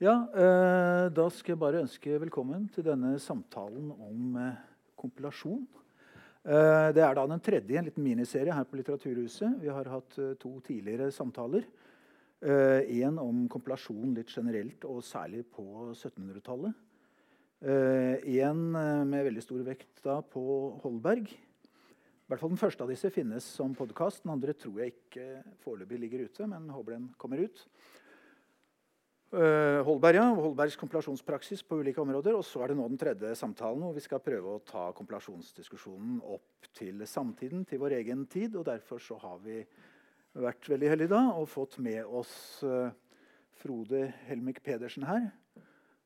Ja, eh, Da skal jeg bare ønske velkommen til denne samtalen om eh, kompilasjon. Eh, det er da den tredje en liten miniserie her på Litteraturhuset. Vi har hatt to tidligere samtaler. Én om kompilasjon litt generelt, og særlig på 1700-tallet. Én med veldig stor vekt da på Holberg. I hvert fall Den første av disse finnes som podkast. Den andre tror jeg ikke foreløpig ligger ute, men håper den kommer ut. Uh, Holberg, ja, Holbergs kompilasjonspraksis på ulike områder. Og så er det nå den tredje samtalen hvor vi skal prøve å ta kompilasjonsdiskusjonen opp til samtiden, til vår egen tid. og Derfor så har vi vært veldig heldige da og fått med oss uh, Frode Helmik Pedersen her.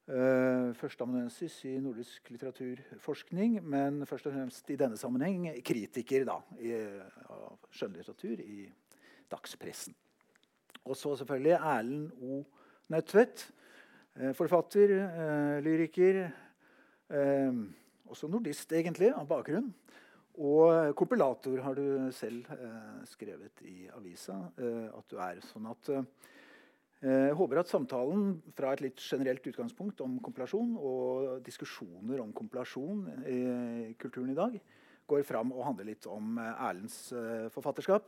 Uh, Førsteamanuensis i nordisk litteraturforskning, men først og fremst i denne sammenheng kritiker da, i, av skjønnlitteratur i dagspressen. Og så selvfølgelig Erlend O. Nødtvedt. Eh, forfatter, eh, lyriker. Eh, også nordist, egentlig, av bakgrunn. Og kompilator har du selv skrevet i avisa at du er. sånn at jeg håper at samtalen fra et litt generelt utgangspunkt om kompilasjon og diskusjoner om kompilasjon i kulturen i dag går fram og handler litt om Erlends forfatterskap.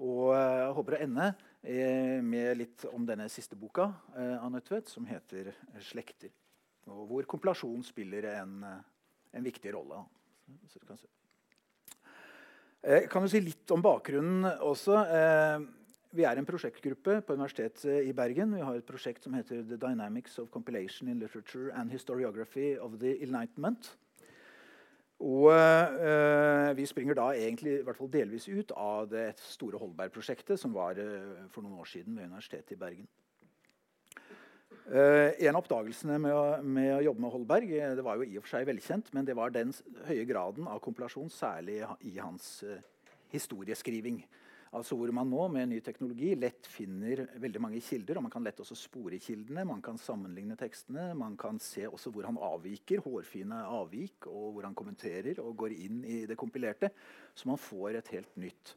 Og jeg håper å ende med litt om denne siste boka eh, av Nødtvedt, som heter 'Slekter'. Og hvor kompilasjon spiller en, eh, en viktig rolle. Så jeg kan jo si litt om bakgrunnen også. Vi er en prosjektgruppe på Universitetet i Bergen. Vi har et prosjekt som heter 'The Dynamics of Compilation in Literature and Historiography of the Enlightenment'. Og Vi springer da egentlig i hvert fall delvis ut av det store Holberg-prosjektet som var øh, for noen år siden ved Universitetet i Bergen. Uh, en av oppdagelsene med å, med å, jobbe med Holberg det var jo i og for seg velkjent, men det var den høye graden av kompilasjon, særlig i hans historieskriving. Altså hvor man nå med ny teknologi lett finner veldig mange kilder. og Man kan lett også spore kildene, man kan sammenligne tekstene. Man kan se også hvor han avviker, hårfine avvik, og hvor han kommenterer og går inn i det kompilerte. Så man får et helt nytt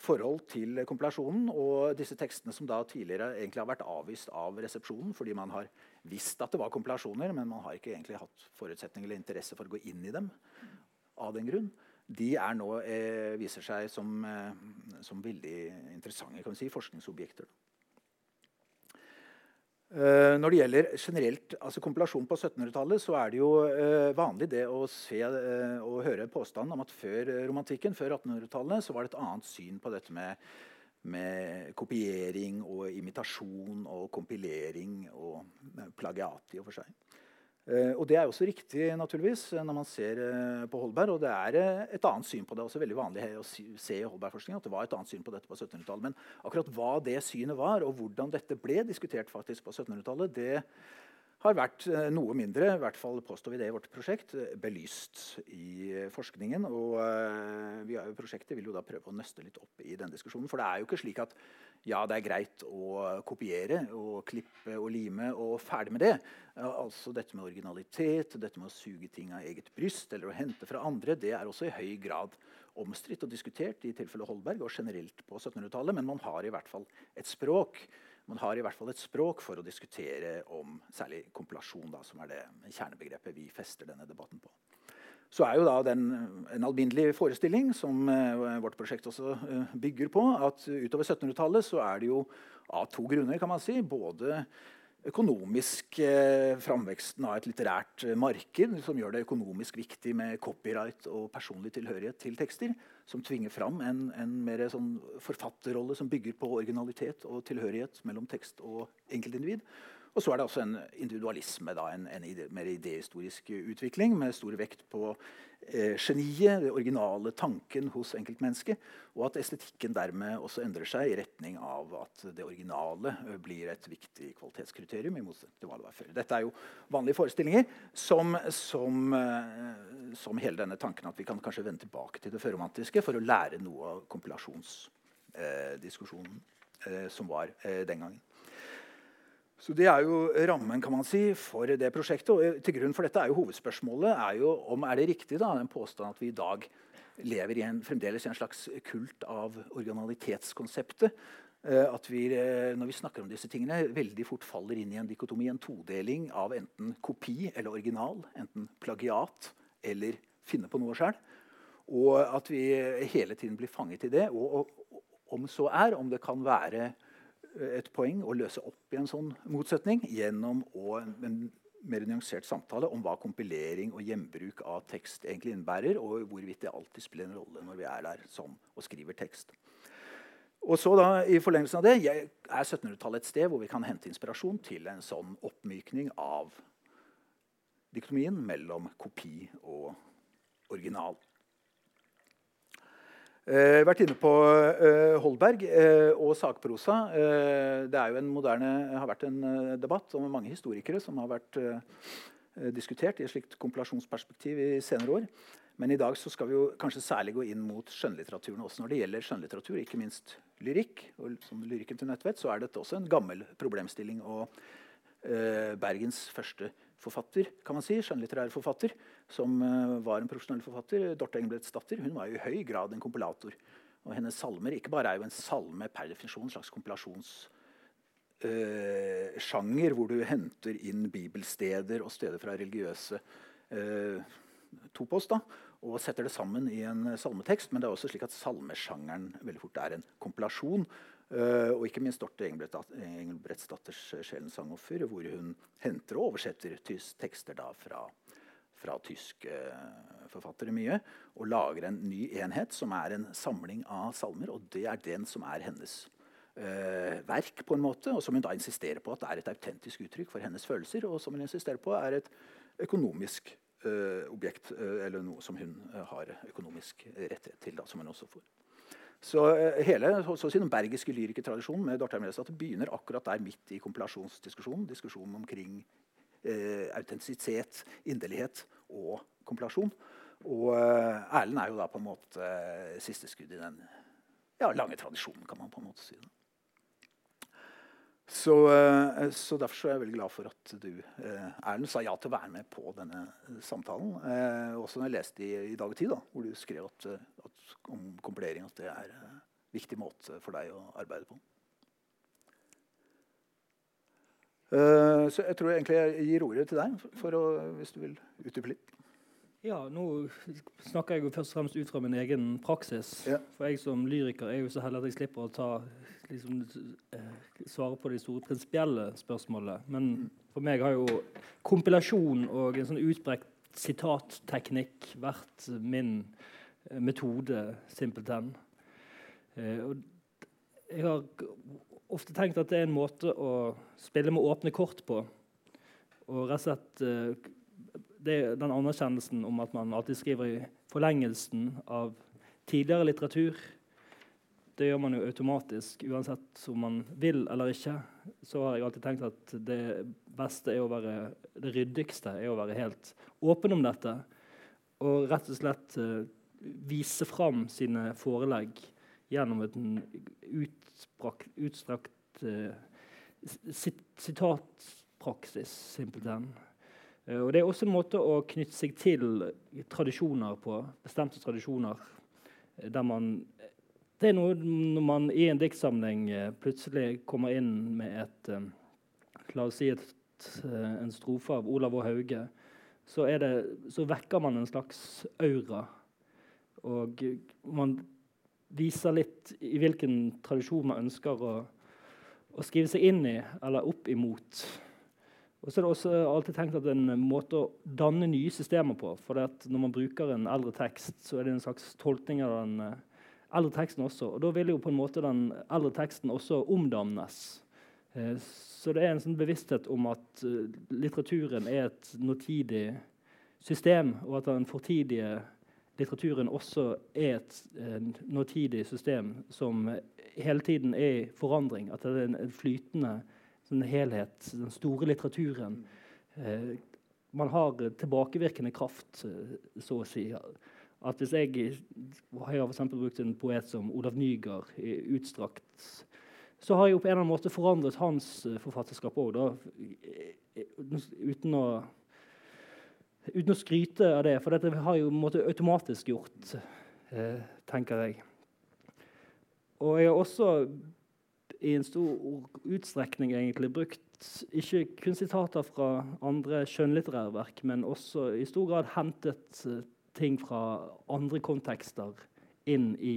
forhold til kompilasjonen. Og disse tekstene som da tidligere egentlig har vært avvist av resepsjonen fordi man har visst at det var kompilasjoner, men man har ikke egentlig hatt forutsetning eller interesse for å gå inn i dem av den grunn de er nå, eh, viser seg som, eh, som, veldig interessante si, forskningsobjekter. Uh, når det gjelder generelt, altså kompilasjon på 1700-tallet, så er det jo uh, vanlig det å se uh, og høre påstanden om at før romantikken, før 1800-tallet, så var det et annet syn på dette med, med kopiering og imitasjon og kompilering og plagiat i og for seg. Uh, og Det er også riktig naturligvis, når man ser uh, på Holberg. og Det er et annet syn på det. også veldig vanlig å se i Holberg-forskningen at det var et annet syn på dette på 1700-tallet. Men akkurat hva det synet var, og hvordan dette ble diskutert faktisk på 1700-tallet, det har vært noe mindre, i hvert fall påstår vi det i vårt prosjekt, belyst i forskningen. Og vi har jo, prosjektet vil jo da prøve å nøste litt opp i den diskusjonen. For det er jo ikke slik at ja, det er greit å kopiere og klippe og lime og ferdig med det. Altså Dette med originalitet, dette med å suge ting av eget bryst eller å hente fra andre, det er også i høy grad omstridt og diskutert i tilfelle Holberg og generelt på 1700-tallet. Men man har i hvert fall et språk man har i hvert fall et språk for å diskutere om særlig kompilasjon, da, som er det kjernebegrepet vi fester denne debatten på så er jo da den en alminnelig forestilling, som uh, vårt prosjekt også uh, bygger på, at utover 1700-tallet så er det jo av to grunner, kan man si. Både økonomisk eh, framveksten av et litterært eh, marked som gjør det økonomisk viktig med copyright og personlig tilhørighet til tekster, som tvinger fram en, en mer sånn forfatterrolle som bygger på originalitet og tilhørighet mellom tekst og enkeltindivid. Og så er det også en individualisme, da, en, en ide, mer idehistorisk utvikling med stor vekt på eh, geniet, det originale tanken hos enkeltmennesket. Og at estetikken dermed også endrer seg i retning av at det originale eh, blir et viktig kvalitetskriterium. i motsetning til hva det var før. Dette er jo vanlige forestillinger som, som, eh, som, hele denne tanken at vi kan kanskje vende tilbake til det førromantiske for å lære noe av kompilasjonsdiskusjonen eh, som var eh, den gangen. Så Det er jo rammen kan man si, for det prosjektet. og til grunn for dette er jo Hovedspørsmålet er jo om er det riktig da, den påstanden at vi i dag lever i en, fremdeles i en slags kult av originalitetskonseptet. eh, at vi når vi snakker om disse tingene, veldig fort faller inn i en dikotomi, en todeling av enten kopi eller original, enten plagiat eller finne på noe sjøl. Og at vi hele tiden blir fanget i det. Og, og, om så er, om det kan være et poeng å løse opp i en sånn motsetning gjennom å, en, mer nyansert samtale om hva kompilering og gjenbruk av tekst egentlig innebærer, og hvorvidt det alltid spiller en rolle når vi er der som og skriver tekst. Og så da, i forlengelsen av det, Er 1700-tallet et sted hvor vi kan hente inspirasjon til en sånn oppmykning av diktomien mellom kopi og original? Uh, vært inne på eh, Holberg eh, og sakprosa. det moderne, har vært en debatt om mange historikere som har vært diskutert i et slikt kompilasjonsperspektiv i senere år. Men i dag skal vi kanskje særlig gå inn mot skjønnlitteraturen. Også når det gjelder skjønnlitteratur, ikke minst lyrikk, og som lyrikken til Nødtvedt, så er dette også en gammel problemstilling. Og Bergens første forfatter, kan man si, skjønnlitterær forfatter, som uh, var en profesjonell forfatter, Dorte Engelbrektsdatter, hun var i høy grad en kompilator. Og hennes salmer ikke bare er jo en salme per definisjon, en slags kompilasjonssjanger, uh, hvor du henter inn bibelsteder og steder fra religiøse uh, topos da, og setter det sammen i en salmetekst. Men det er også slik at salmesjangeren veldig fort er en kompilasjon Uh, og ikke minst Dorte Engelbrektsdatters 'Sjelens sangoffer', hvor hun henter og oversetter tekster da fra, fra tyske uh, forfattere mye. Og lager en ny enhet som er en samling av salmer. Og det er den som er hennes uh, verk, på en måte, og som hun da insisterer på at er et autentisk uttrykk for hennes følelser. Og som hun insisterer på er et økonomisk objekt, eller noe som hun har økonomisk rettighet til. Da, som hun også får. Så eh, hele så si, den bergiske lyrikertradisjonen med Dortheim Lesat begynner akkurat der midt i kompilasjonsdiskusjonen. Diskusjonen omkring eh, autentisitet, inderlighet og kompilasjon. Og eh, Erlend er jo da på en måte eh, siste skudd i den ja, lange tradisjonen, kan man på en måte si. det. Så, eh, så, Derfor så er jeg veldig glad for at du eh, Erlend, sa ja til å være med på denne samtalen. Eh, også når jeg leste i, i Dag og Tid, da, hvor du skrev at, at, om kompilering at det er en viktig måte for deg å arbeide på. Så jeg tror egentlig jeg gir ordet til deg, for å, hvis du vil utdype litt. Ja, nå snakker jeg jo først og fremst ut fra min egen praksis. Ja. For jeg som lyriker er jo så heldig at jeg slipper å ta liksom, eh, svare på de store prinsipielle spørsmålene. Men for meg har jo kompilasjon og en sånn utbrekt sitatteknikk vært min eh, metode, simpelthen. Eh, og jeg har ofte tenkt at det er en måte å spille med åpne kort på. Og rett og slett det er den anerkjennelsen om at man alltid skriver i forlengelsen av tidligere litteratur det gjør man jo automatisk uansett om man vil eller ikke. Så har jeg alltid tenkt at det beste er å være det ryddigste er å være helt åpen om dette. Og rett og slett uh, vise fram sine forelegg gjennom en utstrakt, utstrakt uh, sitatpraksis, simpelthen. Uh, og det er også en måte å knytte seg til tradisjoner på, bestemte tradisjoner, der man det er noe når man i en diktsamling eh, plutselig kommer inn med et eh, La oss si et, eh, en strofe av Olav og Hauge. Så, det, så, vekker man en slags aura. Og man viser litt i hvilken tradisjon man ønsker å, å skrive seg inn i eller opp imot. Og så er det også alltid tenkt at en måte å danne nye systemer på. For når man bruker en eldre tekst, så er det en slags tolkning av den eldre teksten også. Og Da vil jo på en måte den eldre teksten også omdannes. Eh, så det er en sånn bevissthet om at uh, litteraturen er et nåtidig system, og at den fortidige litteraturen også er et uh, nåtidig system som hele tiden er i forandring. At det er en, en flytende sånn helhet, den store litteraturen. Uh, man har tilbakevirkende kraft, så å si at hvis jeg, jeg har for brukt en poet som Olav Nygaard i utstrakt så har jeg på en eller annen måte forandret hans uh, forfatterskap òg, uten å Uten å skryte av det, for dette har jeg måte, automatisk gjort, eh, tenker jeg. Og jeg har også i en stor utstrekning egentlig brukt ikke kun sitater fra andre skjønnlitterære verk, men også i stor grad hentet ting fra andre kontekster inn i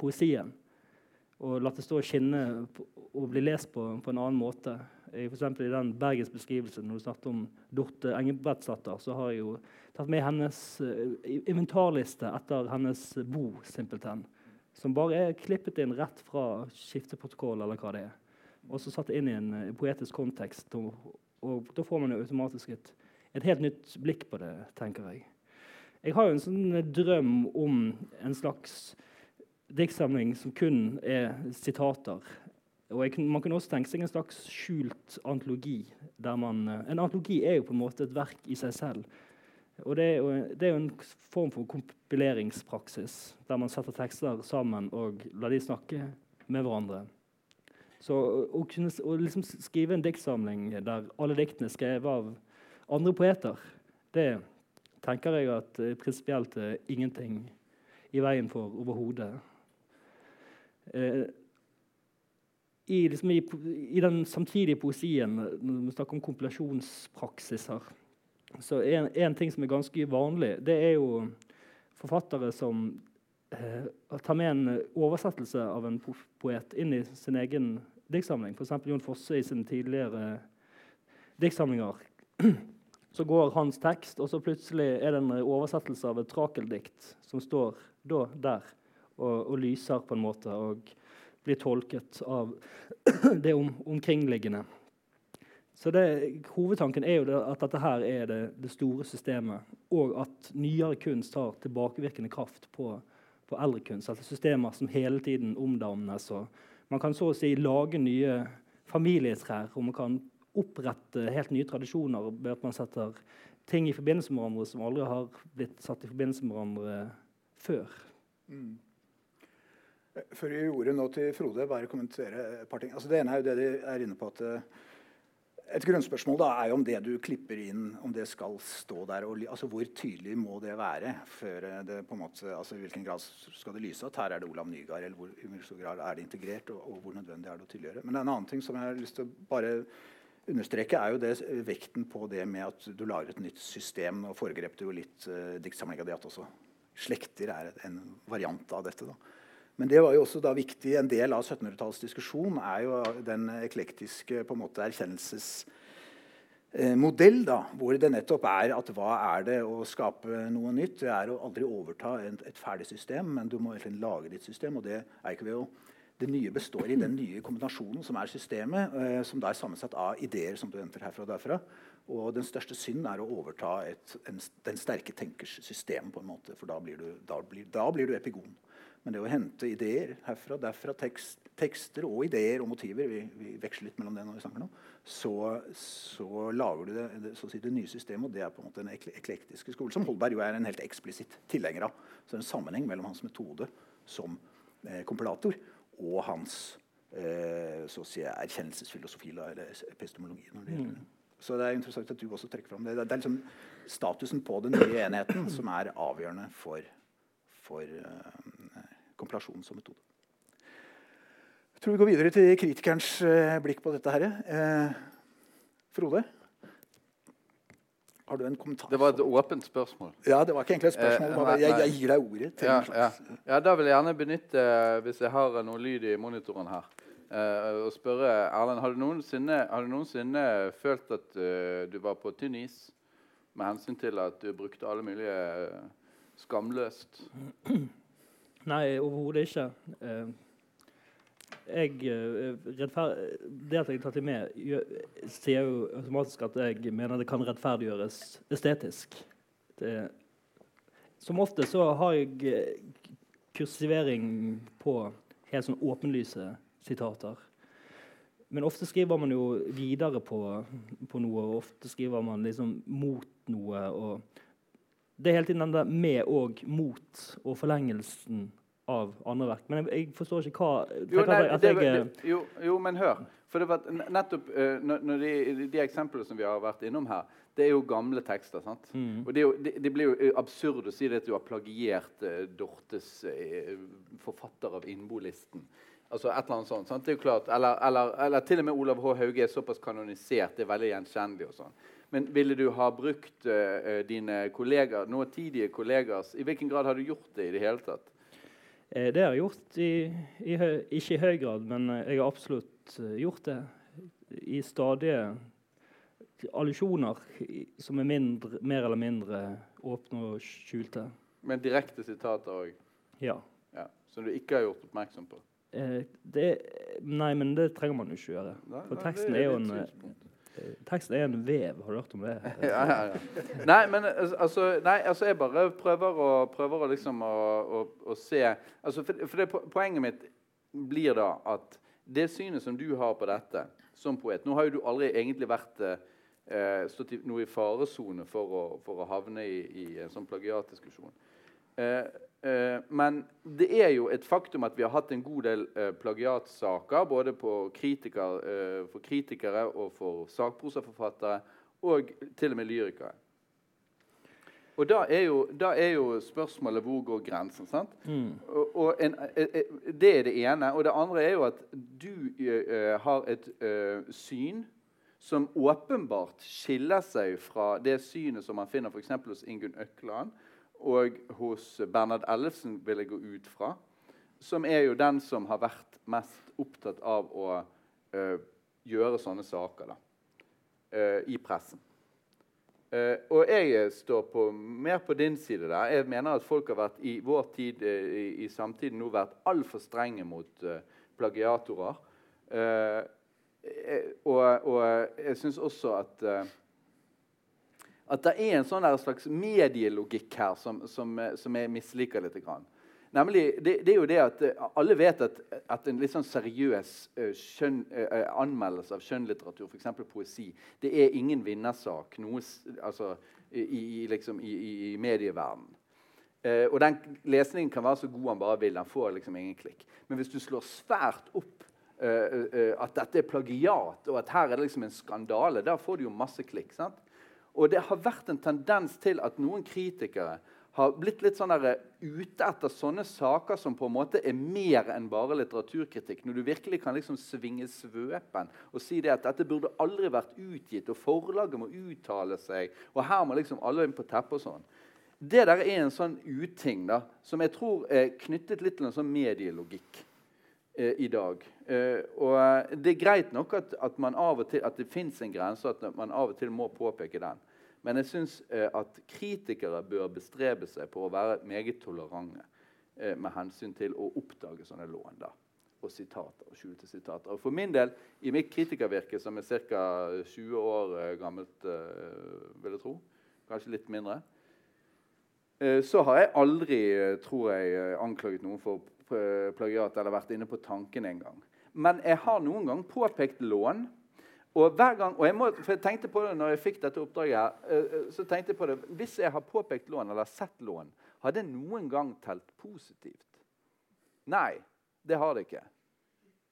poesien. Og latt det stå og skinne og bli lest på, på en annen måte. F.eks. I den bergensbeskrivelsen når du snakket om Dorte Engebrettsdatter, så har jeg jo tatt med hennes uh, inventarliste etter hennes bo, simpelthen. Som bare er klippet inn rett fra skifteprotokoll eller hva det er. Og så satt inn i en uh, poetisk kontekst. Og, og, da får man jo automatisk et, et, helt nytt blikk på det, tenker jeg. Jeg har jo en sånn drøm om en slags diktsamling som kun er sitater. Og jeg, Man kunne også tenke seg en slags skjult antologi. Man, uh, en antologi er jo på en måte et verk i seg selv. Og det er, jo, det er, jo, en form for kompileringspraksis, der man setter tekster sammen og lar de snakke med hverandre. Så å, kunne, å liksom skrive en diktsamling der alle diktene er skrevet av andre poeter, det tenker jeg at uh, prinsipielt er ingenting i veien for overhodet. Eh, i, liksom, i, i, den samtidige poesien, når vi snakker om kompilasjonspraksiser, så en, en, ting som er ganske vanlig, det er jo forfattere som eh, tar med en oversettelse av en poet inn i sin egen diktsamling. F.eks. Jon Fosse i sine tidligere diktsamlinger. Så går hans tekst, og så plutselig er det en oversettelse av et trakeldikt som står da, der og, og, lyser på en måte og blir tolket av det om, omkringliggende. Så det, Hovedtanken er jo det, at dette her er det, det, store systemet, og at nyere kunst har tilbakevirkende kraft på, på eldre kunst. Altså systemer som hele tiden omdannes. Man kan så å si lage nye familietrær, og man kan opprette helt nye tradisjoner ved at man setter ting i forbindelse med hverandre som aldri har blitt satt i forbindelse med hverandre før. Mm. Før vi gjorde nå til Frode, bare kommentere et par ting. Altså det ene er jo det de er inne på at et grunnspørsmål da er jo om det du klipper inn, om det skal stå der. Og, altså Hvor tydelig må det være? før det på en måte, altså I hvilken grad skal det lyse at her er det Olav Nygaard? Eller hvor, i hvilken grad er det integrert, og, og, hvor nødvendig er det å tydeliggjøre? Men det er en annen ting som jeg har lyst til å bare understreke, er jo det, vekten på det med at du lager et nytt system. Nå foregrep du jo litt eh, diktsamlinga di at også slekter er en variant av dette. da. Men det var jo også da viktig, en del av 1700-tallets diskusjon er jo den eklektiske på en måte erkjennelsesmodell, da, hvor det nettopp er at hva er det å skape noe nytt? Det er å aldri overta et, et ferdig system, men du må egentlig lage ditt system. og det er ikke ved å det nye består i den nye kombinasjonen som er systemet, eh, som da er sammensatt av ideer som du henter herfra og derfra. Og den største synden er å overta et, en, den sterke tenkers system, på en måte, for da blir du, da blir, da blir du epigon. Men det å hente ideer herfra, derfra, tekst, tekster og ideer og motiver vi, vi, veksler litt mellom det når vi snakker nå, så, så lager du det, det, si, det, nye systemet. og Det er på en måte den eklektiske skole, som Holberg jo er en helt eksplisitt tilhenger av. Så det er en sammenheng mellom hans metode som eh, kompilator og hans eh, si, erkjennelsesfilosofi eller epistemologi. når det gjelder mm. Så det er interessant at du også trekker fram det. Det er liksom statusen på den nye enheten som er avgjørende for, for uh, kompilasjon som metode. Jeg tror vi går videre til kritikerens eh, blikk på dette. her. Eh, Frode? Har du en kommentar? Det var et åpent spørsmål. Ja, det var ikke egentlig et spørsmål. Bare, jeg, jeg, gir deg ordet. til Ja, ja. ja, Da vil jeg gjerne benytte, hvis jeg har noe lyd i monitoren her, uh, og spørre Erlend har du noensinne, har du noensinne følt at uh, du var på tynn is med hensyn til at du brukte alle mulige uh, skamløst? Nei, overhodet ikke. Jeg, eh, det at jeg tar til med, sier jo automatisk at jeg mener det kan rettferdiggjøres estetisk. Det, som ofte så har jeg eh, kursivering på helt sånn åpenlyse sitater. Men ofte skriver man jo videre på, på noe, og ofte skriver man liksom mot noe. og det er hele tiden den der med og mot og forlengelsen av andre verk. Men jeg, jeg forstår ikke hva jo, nei, det, det, jo, jo, men hør. For det var nettopp uh, når de, de, eksemplene som vi har vært innom her, det er jo gamle tekster. sant? Mm. Og det, jo, det, det, blir jo absurd å si det at du har plagiert uh, Dortes uh, forfatter av Innbolisten. Altså et eller annet sånt. Sant? Det er jo klart, eller, eller, eller til og med Olav H. Hauge er såpass kanonisert. Det er veldig gjenkjennelig. og sånn. Men ville du ha brukt dine noe nåtidige kollegers I hvilken grad har du gjort det i det hele tatt? Eh, det har jeg gjort i, i ikke i høy grad, men eh, jeg har absolutt uh, gjort det i stadige allusjoner som er mindre, mer eller mindre åpne og skjulte. Men direkte sitater òg? Ja. ja. Som du ikke har gjort oppmerksom på? Eh, det, nei, men det trenger man jo ikke gjøre. For teksten er jo en eh, Teksten er en vev. Har du hørt om det? ja, ja, ja. Nei, men altså, nei, altså Jeg bare prøver å, prøver å liksom å, å, å se altså, For, for det, poenget mitt blir da at det synet som du har på dette som poet Nå har jo du aldri egentlig vært eh, stått i, noe i faresone for, for, å havne i, i en sånn plagiatdiskusjon. Eh, Eh, men det er jo et faktum at vi har hatt en god del eh, plagiatsaker både kritiker, eh, for kritikere og for sakprosaforfattere, og til og med lyrikere. Og da er, jo, da er jo, spørsmålet hvor går grensen? Mm. Og, og en, det er det ene. Og det andre er jo at du uh, har et uh, syn som åpenbart skiller seg fra det synet som man finner for hos Ingunn Økland, og hos Bernhard Ellefsen, vil jeg gå ut fra, som er jo den som har vært mest opptatt av å uh, gjøre sånne saker da, uh, i pressen. Uh, og jeg står på, mer på din side der. Jeg mener at folk har vært i vår tid i, i samtiden nå vært altfor strenge mot plagiatorer. Og, jeg syns også at at det er en sånn slags medielogikk her som, som, som jeg misliker litt. Nemlig, det, det, er jo det at eh, Alle vet at, at en litt sånn seriøs uh, skjønn, anmeldelse av skjønnlitteratur, f.eks. poesi, det er ingen vinnersak noe, altså, i, liksom, i, i medieverdenen. Uh, og den lesningen kan være så god han bare vil. Han får liksom ingen klikk. Men hvis du slår svært opp at dette er plagiat, og at her er det liksom en skandale, da får du jo masse klikk. sant? Og det har vært en tendens til at noen kritikere har blitt litt sånn der, eh, ute etter sånne saker som på en måte er mer enn bare litteraturkritikk. Når du virkelig kan liksom svinge svøpen og si det at dette burde aldri vært utgitt, og forlaget må uttale seg, og her må liksom alle inn på teppet og sånn. Det der er en sånn uting da, som jeg tror er knyttet litt til en sånn medielogikk i dag. Uh, og Det er greit nok at, at, til, at det fins en grense, og at man av og til må påpeke den. Men jeg syns at kritikere bør bestrebe seg på å være meget tolerante med hensyn til å oppdage sånne lån. da, Og sitater og skjulte sitater. Og For min del, i mitt kritikervirke, som er ca. 20 år gammelt, vil jeg tro, kanskje litt mindre, så har jeg aldri, tror jeg, anklaget noen for plagiat eller vært inne på tanken en gang. Men jeg har noen gang påpekt lån. Og hver gang, og jeg, må, for jeg tenkte på det når jeg fikk dette oppdraget her, eh, eh, så tenkte jeg på det, Hvis jeg har påpekt lån eller sett lån, har det noen gang telt positivt? Nei, det har det ikke.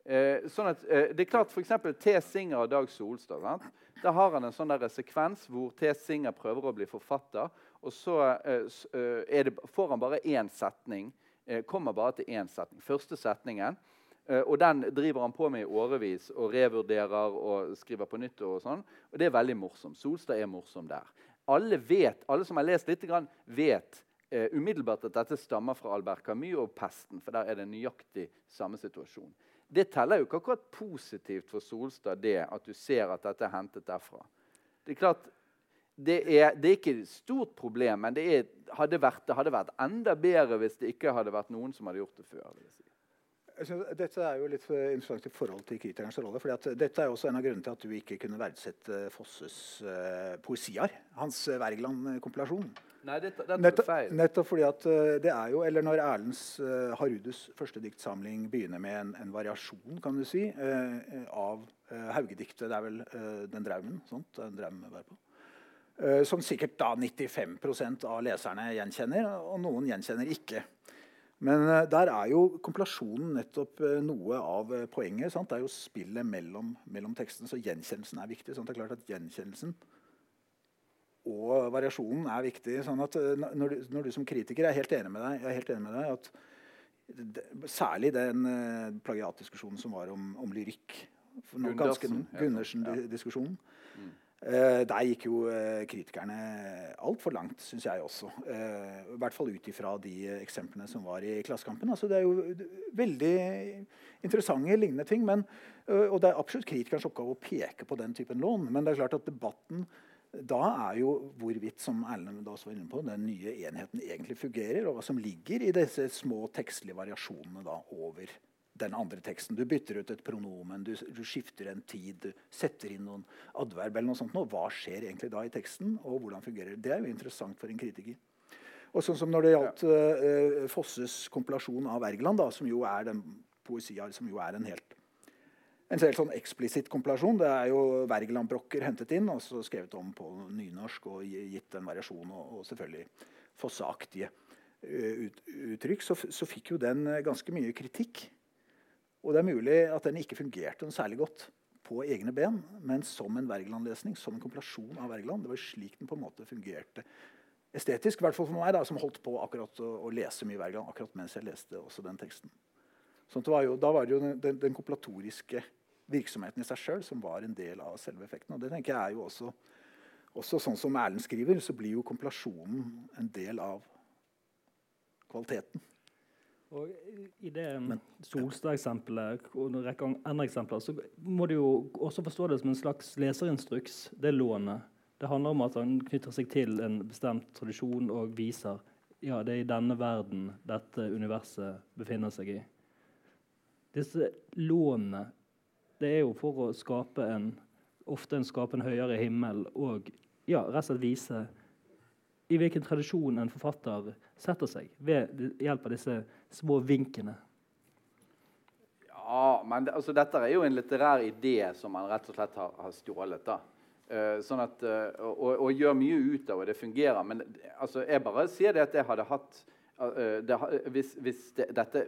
Eh, sånn at, eh, det er klart F.eks. T. Singer og Dag Solstad. Sant? Da har han en sånn der sekvens hvor T. Singer prøver å bli forfatter. Og så eh, eh det, får han bare én setning. Kommer bare til én setning. Første setningen Eh, og den driver han på med i årevis og revurderer og skriver på nytt. Og sånn. Og det er veldig morsomt. Solstad er morsom der. Alle vet, alle som har lest litt, vet uh, umiddelbart at dette stammer fra Albert Camus og pesten. For der er det nøyaktig samme situasjon. Det teller jo ikke akkurat positivt for Solstad det at du ser at dette er hentet derfra. Det er klart, det er, det er ikke et stort problem, men det, er, hadde vært, det hadde vært enda bedre hvis det ikke hadde vært noen som hadde gjort det før. si. Dette er jo litt interessant i forhold til kritikernes rolle. fordi Dette er også en av grunnene til at du ikke kunne verdsette Fosses uh, poesier. Hans uh, Wergeland-kompilasjon. Nei, dette, dette nettopp, feil. nettopp fordi at uh, det er jo, eller Når Erlends uh, Harudus første diktsamling begynner med en, en variasjon kan du si, av Haugediktet Det er vel Den draumen. sånt, en draum var på. Som sikkert da 95% av leserne gjenkjenner, og noen gjenkjenner ikke. Men uh, der er jo kompilasjonen nettopp uh, noe av poenget. Sant? Det er jo spillet mellom, mellom tekstene, så gjenkjennelsen er viktig. Sant? Det er klart at Gjenkjennelsen og variasjonen er viktig. sånn at når du, når du, som kritiker er helt enig med deg, jeg er helt enig med deg at Særlig den plagiatdiskusjonen som var om, om lyrikk. Gundersen-diskusjonen. Uh, der gikk jo uh, kritikerne altfor langt, syns jeg også. Uh, I hvert fall ut ifra de eksemplene som var i Klassekampen. Altså, det er jo veldig interessante lignende ting. Men, og det er absolutt kritikernes oppgave å peke på den typen lån. Men det er klart at debatten da er jo hvorvidt som Erlend også var inne på, den nye enheten egentlig fungerer, og hva som ligger i disse små tekstlige variasjonene da over den andre teksten. Du bytter ut et pronomen, du, du skifter en tid, du setter inn noen adverb. eller noe sånt. Hva skjer egentlig da i teksten, og hvordan fungerer det? Det er jo interessant for en kritiker. Og sånn som Når det gjaldt uh, Fosses kompilasjon av Wergeland, som jo er den poesia som jo er en helt en helt sånn eksplisitt kompilasjon. Det er jo Wergeland-brokker hentet inn og så skrevet om på nynorsk og gitt en variasjon. Og, og selvfølgelig fosseaktige uh, ut, uttrykk. Så, så, fikk jo den ganske mye kritikk. Og det er mulig at den ikke fungerte noe særlig godt på egne ben, men som en Wergeland-lesning, som en kompilasjon av Wergeland. Det var slik den på en måte fungerte estetisk, i hvert fall for meg, da, som holdt på akkurat å, å lese mye Wergeland akkurat mens jeg leste også den teksten. Sånn var jo, da var det jo den, den kompilatoriske virksomheten i seg sjøl som var en del av selve effekten. Og det tenker jeg er jo også, også sånn som Erlend skriver, så blir jo kompilasjonen en del av kvaliteten. Og I det Solstad-eksempelet og en rekke andre eksempler så må du jo også forstå det som en slags leserinstruks, det lånet. Det handler om at han knytter seg til en bestemt tradisjon og viser ja, det er i denne verden dette universet befinner seg i. Disse lånene det er jo for å skape en ofte en skape en høyere himmel og ja, rett og slett vise i hvilken tradisjon en forfatter setter seg ved hjelp av disse små vinkene. Ja, men det, altså, dette er jo en litterær idé som man rett og slett har, har stjålet. da. Uh, sånn at, uh, og, og, gjør mye ut av, og det fungerer. Men altså, jeg bare sier det at jeg hadde hatt uh, det, Hvis, hvis det, dette,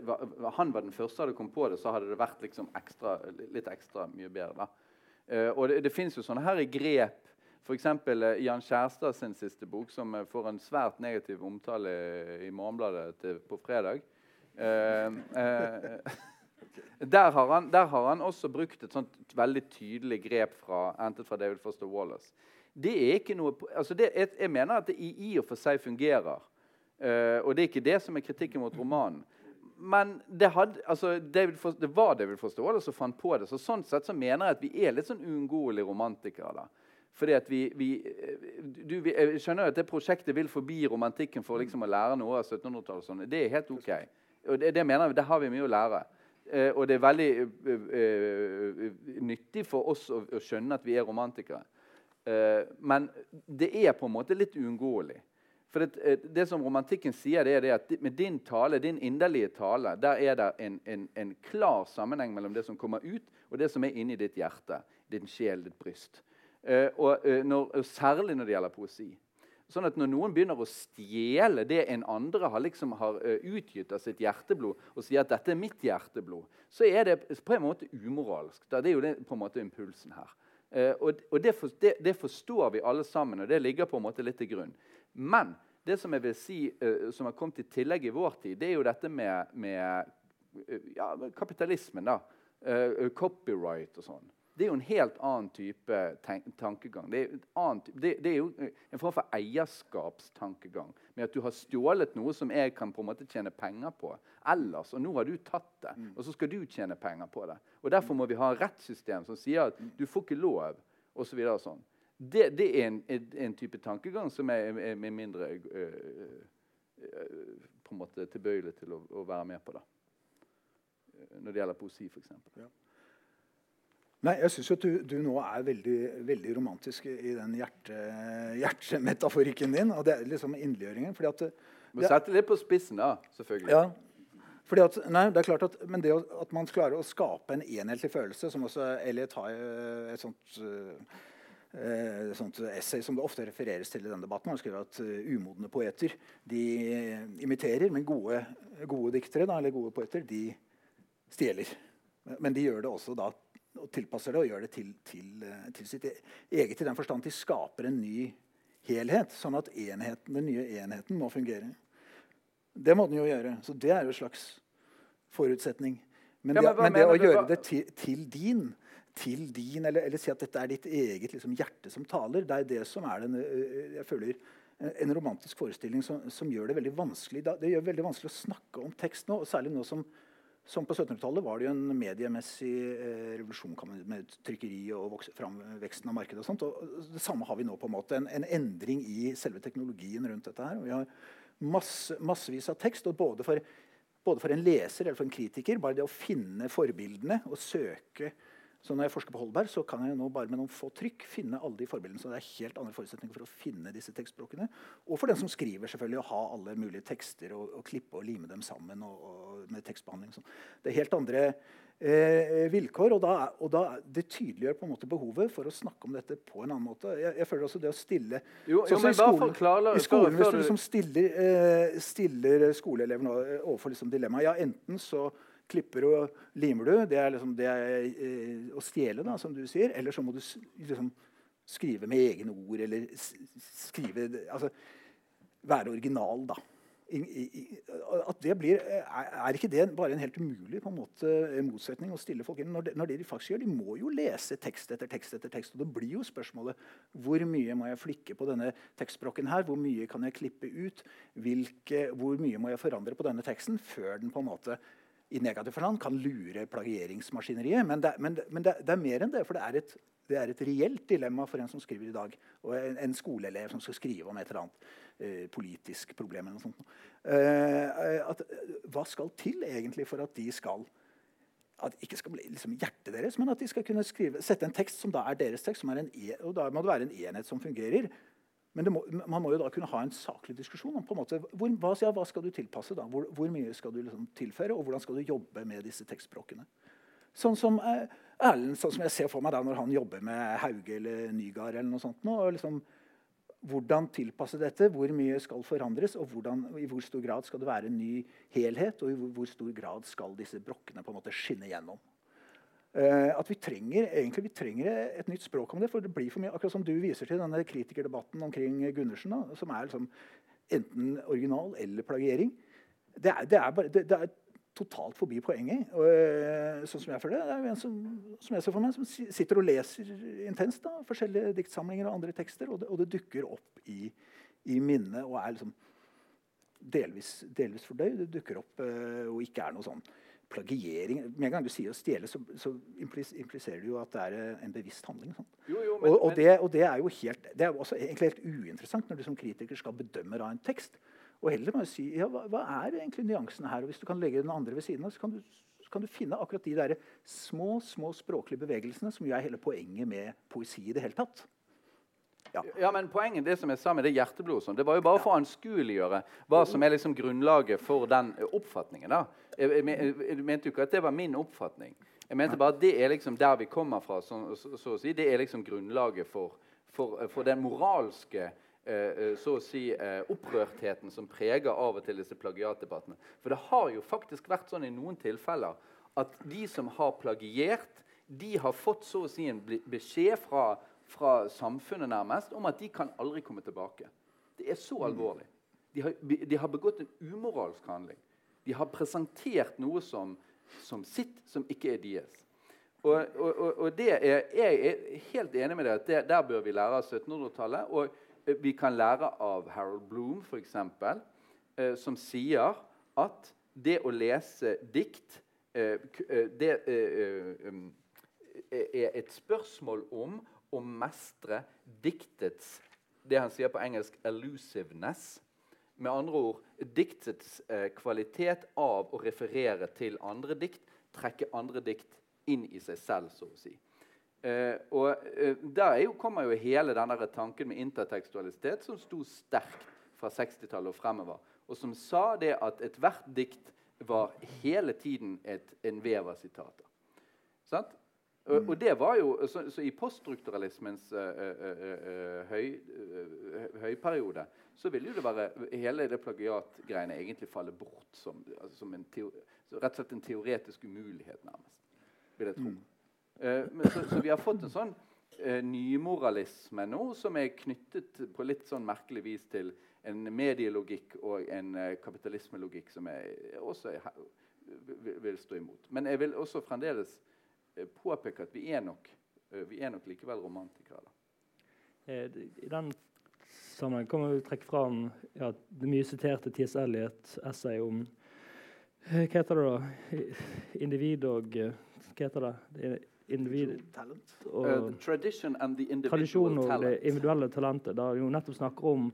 han var den første som hadde kommet på det, så hadde det vært liksom ekstra, litt ekstra mye bedre. og det, det fins jo sånne her grep F.eks. Jan Kjærstad sin siste bok, som får en svært negativ omtale i Morgenbladet på fredag. Eh, eh, der, har han, der, har han, også brukt et sånt veldig tydelig grep fra, fra David Foster Wallace. Det er ikke noe, altså det, jeg, jeg, mener at det i, i, og for seg fungerer. Uh, og det er ikke det som er kritikken mot romanen. Men det, had, altså David Foster, det var David Foster Wallace som fant på det. så Sånn sett så mener jeg at vi er litt sånn uunngåelige romantikere. da. Fordi at vi, vi, du, vi, Jeg skjønner at det prosjektet vil forbi romantikken for liksom å lære noe av 1700-tallet. Sånn. Det er helt ok. Og det, det mener jeg, Der har vi mye å lære. Eh, og det er veldig eh, eh, nyttig for oss å, å, skjønne at vi er romantikere. Eh, men det er på en måte litt uunngåelig. For det, eh, det, som romantikken sier, det er det at med din tale, din inderlige tale, der er det en, en, en, klar sammenheng mellom det som kommer ut, og det som er inni ditt hjerte, din sjel, ditt bryst. Eh, og, når, særlig når det gjelder poesi. Sånn at Når noen begynner å stjele det en andre har, liksom har uh, utgitt av sitt hjerteblod, og sier at dette er mitt hjerteblod, så er det på en måte umoralsk. Det er jo det, på en måte impulsen her. Uh, og, det, det, forstår vi alle sammen, og det ligger på en måte litt til grunn. Men det som jeg vil si uh, som har kommet i tillegg i vår tid, det er jo dette med, med ja, kapitalismen. da. copyright og sånn. Det er jo en helt annen type tankegang. Det er, annet, det, det er, jo en form for eierskapstankegang. Med at du har stjålet noe som jeg kan på en måte tjene penger på ellers. Og nå har du tatt det, mm. og så skal du tjene penger på det. Og Derfor må vi ha et rettssystem som sier at du får ikke lov, osv. Så sånn. Det, det er en, en, type tankegang som er, er, er mindre øh, øh, på en måte tilbøyelig til å, å, være med på. da. Når det gjelder poesi, f.eks. Ja. Nei, jeg syns du, du, nå er veldig, veldig, romantisk i den hjerte, hjertemetaforikken din. og det er liksom inderliggjøringen. fordi at... Du setter litt på spissen, da. selvfølgelig. Ja, fordi at, nei, det er klart at, Men det at man klarer å skape en enhetlig følelse, som også Elliot har et sånt, et sånt essay som det ofte refereres til i denne debatten. Han skriver at uh, umodne poeter de imiterer, men gode, gode diktere da, eller gode poeter de stjeler. Men de gjør det også da og tilpasser det og gjør det til, til, eh, til, sitt eget i den forstand de skaper en ny helhet, sånn at enheten, den nye enheten må fungere. Det må den jo gjøre. Så det er jo en slags forutsetning. Men, Ja, men det, men det å du? gjøre det til, til din til din, eller, eller si at dette er ditt eget liksom, hjerte som taler. Det er det som er den, jeg føler, en- en romantisk forestilling som, som gjør det veldig vanskelig det gjør det veldig vanskelig å snakke om tekst nå. og Særlig nå som, som på 1700-tallet var det jo en mediemessig eh, revolusjon med trykkeri og framveksten av markedet. og sånt, og Det samme har vi nå. på en måte, En, en endring i selve teknologien rundt dette. her, og Vi har masse, massevis av tekst. og både for både for en leser eller for en kritiker. Bare det å finne forbildene og søke så Når jeg forsker på Holberg, så kan jeg nå bare med noen få trykk finne alle de forbildene. Så det er helt andre forutsetninger for å finne disse tekstspråkene. Og for den som skriver, selvfølgelig, å ha alle mulige tekster og, og klippe og lime dem sammen. Og, og med tekstbehandling. Sånn. Det er helt andre eh, vilkår. Og, da, og da, det tydeliggjør på en måte behovet for å snakke om dette på en annen måte. Jeg, jeg føler også det å stille Jo, jo, sånn men i skolen- å I skolen, hvis du du- liksom stiller, eh, stiller skoleelever eh, overfor liksom dilemmaet ja, Enten så klipper og limer du, det er, liksom, det er eh, å stjele, da, som du sier. Eller så må du liksom, skrive med egne ord, eller skrive altså, Være original, da. I, i, at det blir, er, ikke det bare en helt umulig en måte, motsetning å stille folk inn? Når, det, når de faktisk gjør, De må jo lese tekst etter tekst. etter tekst, og Det blir jo spørsmålet hvor mye må jeg flikke på denne tekstspråken her? Hvor mye kan jeg klippe ut? Hvilke, hvor mye må jeg forandre på denne teksten før den på en måte i negativ forstand kan lure plagieringsmaskineriet? Men, det, men, men det, det er mer enn det. for det er et det er et reelt dilemma for en som skriver i dag. Og en, en skoleelev som skal skrive om et eller annet eh, politisk problem. eller noe sånt. Eh, at, hva skal til egentlig for at de skal at ikke skal bli liksom hjertet deres, men at de skal kunne skrive, sette en tekst som da er deres tekst. E og Da må det være en enhet som fungerer. Men må, man må jo da kunne ha en saklig diskusjon om på en måte, hvor, hva, ja, hva skal du tilpasse. da? Hvor, hvor mye skal du liksom tilføre, og hvordan skal du jobbe med disse tekstspråkene? Sånn som eh, Erlend, sånn som jeg ser for meg da når han jobber med Hauge eller Nygaard. eller noe sånt. Nå, og liksom, hvordan tilpasse dette? Hvor mye skal forandres? Og hvordan, i hvor stor grad skal det være en ny helhet? Og i hvor, hvor stor grad skal disse brokkene på en måte skinne gjennom? Eh, at vi trenger, egentlig, vi trenger et nytt språk om det. For det blir for mye, akkurat som du viser til denne kritikerdebatten omkring Gundersen, da, som er liksom enten original eller plagiering. Det er, det er, bare, det, det er totalt forbi poenget. Og, eh, sånn som jeg føler det. Er en som, som jeg ser for meg, som sitter og leser intenst da, forskjellige diktsamlinger og andre tekster, og det, og dukker opp i, i minnet og er liksom delvis, delvis fordøyd. Det dukker opp eh, og ikke er noe sånn plagiering. Med en gang du sier å stjele, så, så impliserer du jo at det er eh, en bevisst handling. Sånn. Jo, jo, men, Og, og, det, og det er jo helt, det er også egentlig helt uinteressant når du som kritiker skal bedømme av en tekst. Og heller bare si ja, hva, hva er egentlig nyansene her? Og hvis du kan legge den andre ved siden av, så kan du, så kan du finne akkurat de der små små språklige bevegelsene som jo er hele poenget med poesi i det hele tatt. Ja. Ja, men poenget, det som jeg sa med det hjerteblod, sånn, det var jo bare for å anskueliggjøre hva som er liksom grunnlaget for den eh, oppfatningen. da. Jeg, jeg, mente jo ikke at det var min oppfatning. Jeg mente bare at det er liksom der vi kommer fra. Så, så, så å si. Det er liksom grunnlaget for, for, for den moralske eh, eh, så å si, eh, opprørtheten som preger av og til disse plagiatdebattene. For det har jo faktisk vært sånn i noen tilfeller at de som har plagiert, de har fått så å si en beskjed fra, fra samfunnet nærmest om at de kan aldri komme tilbake. Det er så alvorlig. De har, de har begått en umoralsk handling. De har presentert noe som, som sitt, som ikke er deres. Og, og, og, det er, jeg er helt enig med deg at det, der bør vi lære av 1700-tallet. Og eh, vi kan lære av Harold Bloom, f.eks., eh, som sier at det å lese dikt eh, eh, det eh, eh, er et spørsmål om å mestre diktets det han sier på engelsk 'elusiveness'. Med andre ord diktets eh, kvalitet av å referere til andre dikt, trekke andre dikt inn i seg selv, så å si. Eh, og eh, Der er jo, kommer jo hele denne tanken med intertekstualitet, som sto sterkt fra 60-tallet og fremover. Og som sa det at ethvert dikt var hele tiden et, en vev av sitater. Sant? Og, og det var jo, så, så I poststrukturalismens uh, uh, høy, eh, høyperiode så ville jo det være hele det plagiatgreiene egentlig falle bort som, altså, som en teo, rett og slett en teoretisk umulighet, nærmest. Vil jeg tro. Eh, men, så, så vi har fått en sånn eh, nymoralisme nå som er knyttet på litt sånn merkelig vis til en medielogikk og en eh, kapitalismelogikk som jeg også er vil, vil stå imot. Men jeg vil også fremdeles påpeke at vi er nok, eh, vi er nok likevel romantikere. da. Eh, I den sammenheng kan man jo trekke fram ja, det mye siterte T.S. Eliot-essay om eh, Hva heter det da? Individ og eh, Hva heter det? det? Individ og Uh, tradition and the individual tradisjon og det individuelle talentet. Der jo nettopp snakker om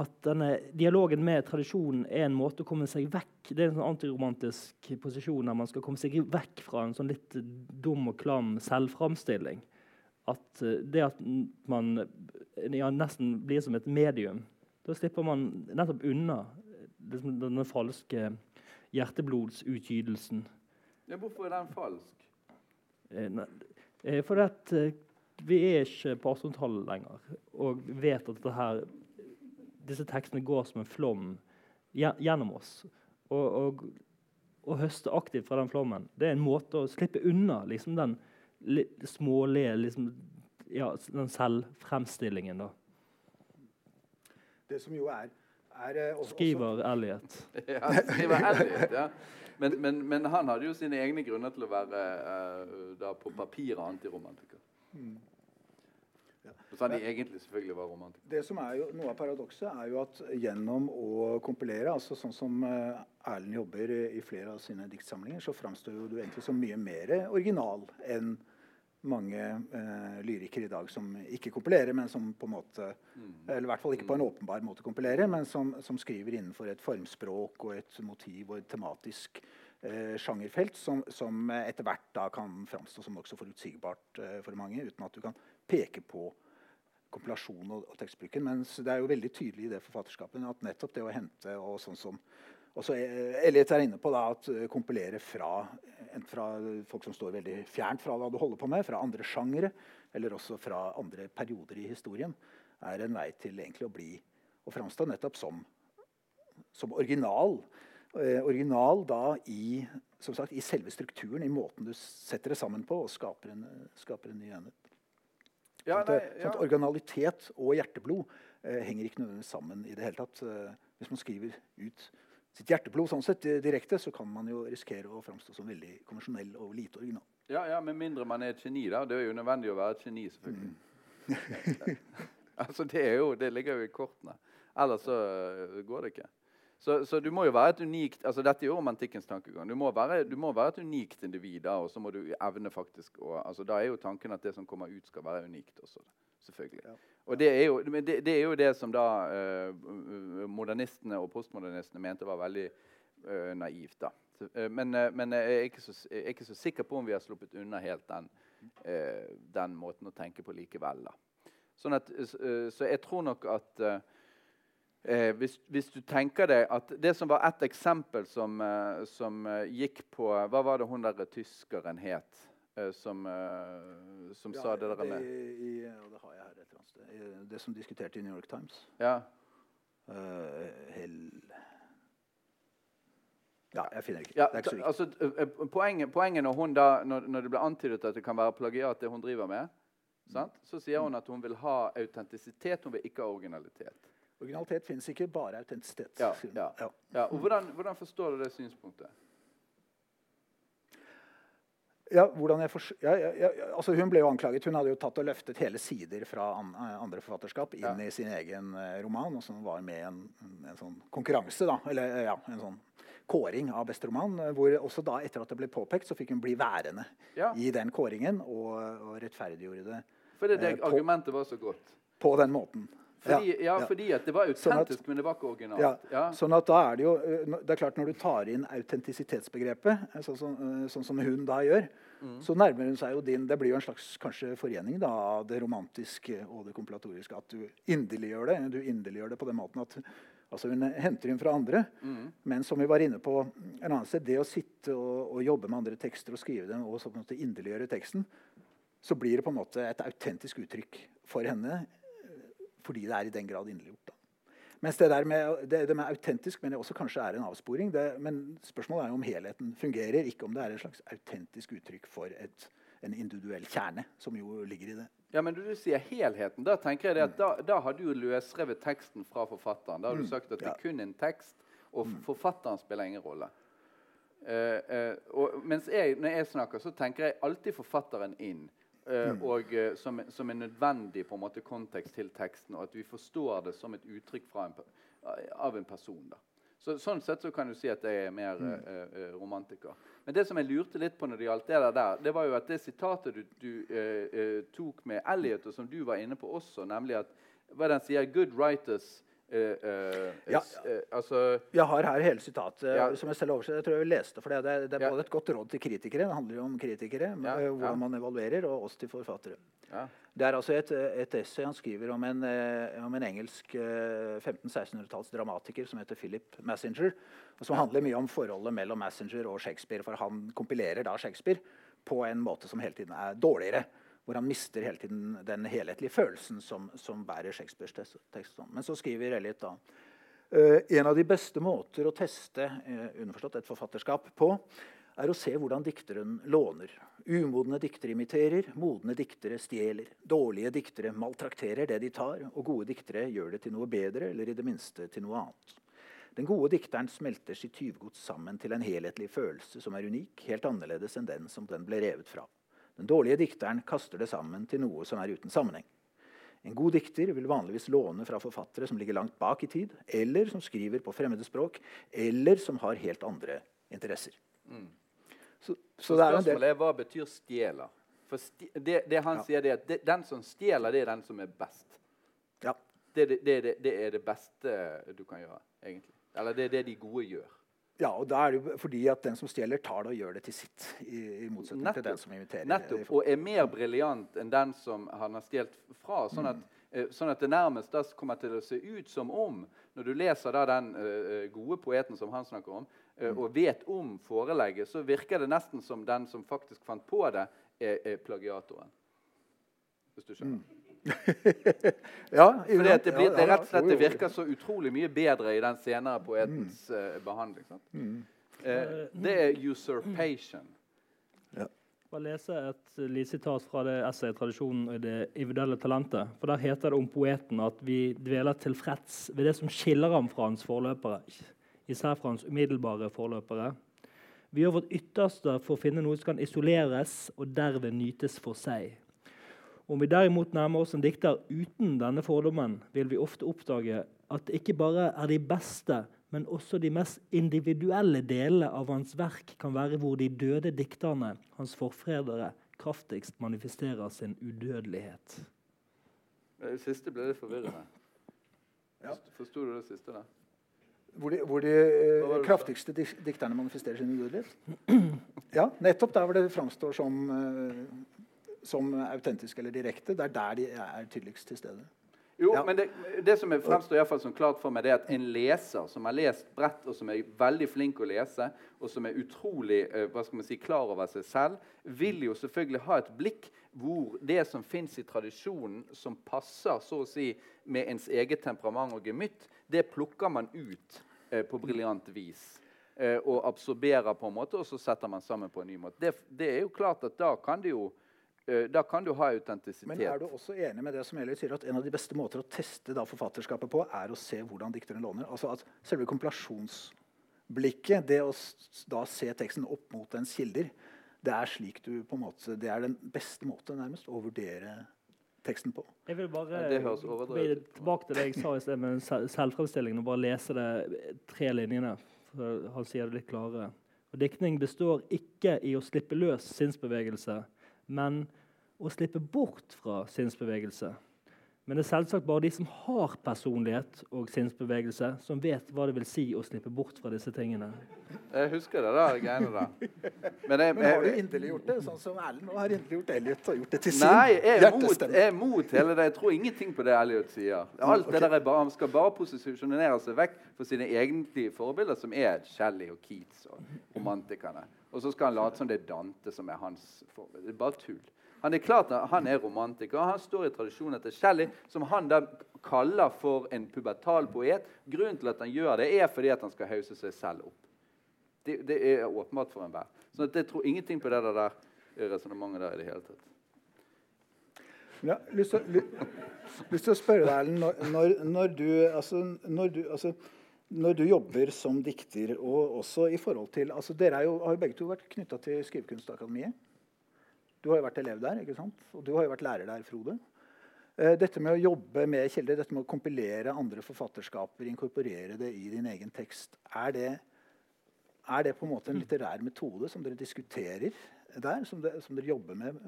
at denne dialogen med tradisjonen er en måte å komme seg vekk Det er en sånn antiromantisk posisjon der man skal komme seg vekk fra en sånn litt dum og klam selvframstilling. At eh, det at man eh, ja, nesten blir som et medium, da slipper man nettopp unna eh, denne falske hjerteblodsutytelsen. Ja, hvorfor er den falsk? Fordi at, vi er ikke på 1800-tallet lenger. Og vet at dette her, disse tekstene går som en flom gjennom oss. Og, og å høste aktivt fra den flommen det er en måte å slippe unna liksom den smålige liksom, ja, den selvfremstillingen. da. Det som jo er, er eh, også, Skriver Elliot. Ja, skriver Elliot, ja. Men, men, men han hadde jo sine egne grunner til å være uh, da på papiret antiromantiker. Mm. Så han egentlig selvfølgelig var romantiker. Det som er jo, Noe av paradokset er jo at gjennom å kompilere, altså sånn som eh, Erlend jobber i flere av sine diktsamlinger, så framstår jo du egentlig som mye mer original enn mange eh, lyrikere i dag som ikke kompilerer, men som på en måte Eller i hvert fall ikke på en åpenbar måte kompilerer, men som, som skriver innenfor et formspråk og et motiv og et tematisk eh, sjangerfelt som, som etter hvert da kan framstå som nokså forutsigbart eh, for mange, uten at du kan peke på kompilasjonen og, og tekstbruken. Mens det er jo veldig tydelig i det forfatterskapet at nettopp det å hente og sånn som også så Elliot er inne på da, at eh, kompilere fra, fra folk som står veldig fjernt fra hva du holder på med, fra andre sjangere, eller også fra andre perioder i historien, er en vei til egentlig å bli og framstå nettopp som, som original. Eh, original da i, som sagt, i selve strukturen, i måten du setter det sammen på og skaper en, skaper en ny enhet. Ja, Sånn nei, ja. sånn at Originalitet og hjerteblod eh, henger ikke nødvendigvis sammen i det hele tatt. Eh, hvis man skriver ut sitt hjerteblod sånn sett eh, direkte, så kan man jo risikere å framstå som veldig konvensjonell og lite original. Ja, ja, Med mindre man er et geni. da. Det er jo nødvendig å være et geni, selvfølgelig. altså, det, er jo, det ligger jo i kortene. Ellers så øh, går det ikke. Så, så du må jo være et unikt altså Dette er jo romantikkens tankegang. Du må være, du må være et unikt individ, da, og så må du evne faktisk å altså, Da er jo tanken at det som kommer ut, skal være unikt også. Selvfølgelig. Ja. Og det er, jo, det, det er jo det som da øh, modernistene og postmodernistene mente var veldig øh, naivt. da. Så, øh, men, men jeg, er så, jeg er ikke så sikker på om vi har sluppet unna helt den, øh, den måten å tenke på likevel. da. Sånn at, øh, så jeg tror nok at eh, hvis, hvis du tenker deg at Det som var ett eksempel som, eh, som eh, gikk på Hva var det hun der tyskeren het? eh, som eh, som sa det der med i, og det har jeg her et eller annet sted. I Det som diskuterte i New York Times. Ja. Eh, hell... Ja, jeg finner ikke. Ja, det er ikke så viktig. altså, eh, eh, poenget, poenget når, da, når, når det ble antydet at det kan være plagiat, det hun driver med, sant? så sier hun at hun vil ha autentisitet, hun vil ikke ha originalitet. Originalitet fins ikke, bare autentisitet. Ja, ja. Ja. Ja, og hvordan, hvordan forstår du det synspunktet? Ja, hvordan jeg fors- ja, ja, altså hun ble jo anklaget. Hun hadde jo tatt og løftet hele sider fra an, eh, andre forfatterskap inn i sin egen eh, roman, og som var med i en, en, sånn konkurranse. da, eller eh, ja, En sånn kåring av beste roman. Hvor også da, etter at det ble påpekt, så fikk hun bli værende i den kåringen og, og rettferdiggjorde det Fordi det Eh, argumentet var så godt. på den måten. Fordi, ja, fordi at det var Sånn at- men det var ikke originalt. Sånn at da er det jo eh, Det er klart Når du tar inn autentisitetsbegrepet, eh, sånn som, eh, sånn som hun da gjør, Mm. så nærmer hun seg jo din Det blir jo en slags kanskje forening da, av det romantiske og det kompilatoriske. At du inderliggjør det. Du inderliggjør det på den måten at altså hun henter inn fra andre. Mm. Men som vi var inne på en annen sted, det å sitte og, og jobbe med andre tekster og skrive dem og så på en måte inderliggjøre teksten, så blir det på en måte et autentisk uttrykk for henne fordi det er i den grad inderliggjort. Mens det der med, det, det med autentisk mener jeg også kanskje er en avsporing. Det, men spørsmålet er jo om helheten fungerer, ikke om det er et slags autentisk uttrykk for et, en individuell kjerne, som jo ligger i det. Ja, men når du sier helheten, da tenker jeg at da, da har du løsrevet teksten fra forfatteren. Da har du sagt at det er kun en tekst, og forfatteren spiller ingen rolle. Uh, uh, og mens jeg, når jeg snakker, så tenker jeg alltid forfatteren inn. Eh, Mm. Og eh, som, som er nødvendig på en måte, kontekst til teksten, og at vi forstår det som et uttrykk en, av en person. da. Så, sånn sett så kan du si at jeg er mer Mm. eh, eh, romantiker. Men det som jeg lurte litt på når det gjaldt det der, det var jo at det sitatet du, du eh, eh, tok med Elliot, og som du var inne på også, nemlig at hva den sier Good writers eh, eh, Ja. s- eh, altså, Jeg har her hele sitatet Ja. som jeg selv overset, Jeg tror jeg leste for det. Det det er Ja. både et godt råd til kritikere, det handler jo om kritikere, Ja, eh, hvordan ja. man evaluerer, og oss til forfattere. ja. Det er altså et, et essay han skriver om en, eh, om en engelsk eh, 1500-1600-talls dramatiker som heter Philip Massinger, og som handler mye om forholdet mellom Massinger og Shakespeare. For han kompilerer da Shakespeare på en måte som hele tiden er dårligere. Hvor han mister hele tiden den helhetlige følelsen som, som bærer Shakespeares tekst. Men så skriver Elliot da Eh, en av de beste måter å teste eh, underforstått et forfatterskap på, er å se hvordan dikteren låner. Umodne diktere imiterer, modne diktere stjeler. Dårlige diktere maltrakterer det de tar, og gode diktere gjør det til noe bedre, eller i det minste til noe annet. Den gode dikteren smelter sitt tyvgods sammen til en helhetlig følelse som er unik, helt annerledes enn den som den ble revet fra. Den dårlige dikteren kaster det sammen til noe som er uten sammenheng. En god dikter vil vanligvis låne fra forfattere som ligger langt bak i tid, eller som skriver på fremmede språk, eller som har helt andre interesser. Så, så Så del spørsmålet er hva betyr stjeler? For sti det, det han Ja. sier, det er at det, den som stjeler, det er den som er best. ja. Det, det, det, det, det er det beste du kan gjøre, egentlig. Eller det er det de gode gjør. Ja, og da er det jo fordi at den som stjeler, tar det og gjør det til sitt. I, i motsetning til den som inviterer. Nettopp, Og er mer briljant enn den som han har stjålet fra. Sånn at, mm. sånn at det nærmest kommer til å se ut som om, når du leser da den uh, gode poeten som han snakker om, eh, og vet om forelegget, så virker det nesten som den som faktisk fant på det, er, er plagiatoren. Hvis du skjønner. Ja, Fordi det, blir, det, rett og slett, det virker så utrolig mye bedre i den senere poetens Mm. eh, behandling. Sant? Uh, det er usurpation. Bare lese et lite sitat fra det essayet 'Tradisjonen og det individuelle talentet'. For Der heter det om poeten at vi dveler tilfreds ved det som skiller ham fra hans forløpere, især fra hans umiddelbare forløpere. Vi gjør vårt ytterste for å finne noe som kan isoleres og derved nytes for seg. Om vi derimot nærmer oss en dikter uten denne fordommen, vil vi ofte oppdage at det ikke bare er de beste, men også de mest individuelle delene av hans verk kan være hvor de døde dikterne, hans forfredere, kraftigst manifesterer sin udødelighet. Det siste ble litt forvirrende. Ja. Forsto du det siste? der? Hvor de, hvor de eh, kraftigste dikterne manifesterer sin udødelighet. Ja, nettopp der hvor det framstår som, eh, som autentiske eller direkte. Det er der de er tydeligst til stede. Jo, Ja. men det, det som fremstår i hvert fall som klart for meg, det er at en leser som har lest bredt, og som er veldig flink å lese, og som er utrolig eh, hva skal man si, klar over seg selv, vil jo selvfølgelig ha et blikk hvor det som fins i tradisjonen, som passer så å si med ens eget temperament og gemytt, det plukker man ut eh, på briljant vis. Eh, og absorberer på en måte, og så setter man sammen på en ny måte. Det, det er jo klart at da kan det jo da kan du ha autentisitet. Men er du også enig med det som Elliot sier, at en av de beste måter å teste da forfatterskapet på, er å se hvordan dikteren låner? Altså at selve kompilasjonsblikket, det å da se teksten opp mot dens kilder, det er slik du på en måte, det er den beste måten nærmest å vurdere teksten på. Jeg vil bare Ja, tilbake til det jeg sa i sted med sel- selvfremstillingen, og bare lese det tre linjene. For han sier det litt klarere. Og Diktning består ikke i å slippe løs sinnsbevegelse, men å slippe bort fra sinnsbevegelse. Men det er selvsagt bare de som har personlighet og sinnsbevegelse, som vet hva det vil si å slippe bort fra disse tingene. Jeg husker det der greiene der. Men, jeg, Men har du inderlig gjort det, sånn som Erlend nå har inderlig gjort Elliot og gjort det til sin nei, jeg er, mot, jeg er mot hele det. Jeg tror ingenting på det Elliot sier. Alt det der er bare, Han skal bare posisjonere seg vekk for sine egentlige forbilder, som er Shelley og Keats og romantikerne. Og så skal han late som det er Dante som er hans forbilde. Det er bare tull. Han er klart at han er romantiker. Han står i tradisjonen til Shelley, som han da kaller for en pubertal poet. Grunnen til at han gjør det, er fordi at han skal hause seg selv opp. Det, det er åpenbart for enhver. Så jeg tror ingenting på det der, der resonnementet der i det hele tatt. Ja, lyst til å spørre deg, Erlend, når, når, når du, altså, når du altså, når du jobber som dikter, og også i forhold til altså Dere jo, har jo begge to vært knytta til Skrivekunstakademiet. Du har jo vært elev der, ikke sant? og du har jo vært lærer der, Frode. Eh, dette med å jobbe med kilder, dette med å kompilere andre forfatterskaper, inkorporere det i din egen tekst, er det, er det på en måte en litterær metode som dere diskuterer der? Som, det, som dere jobber med?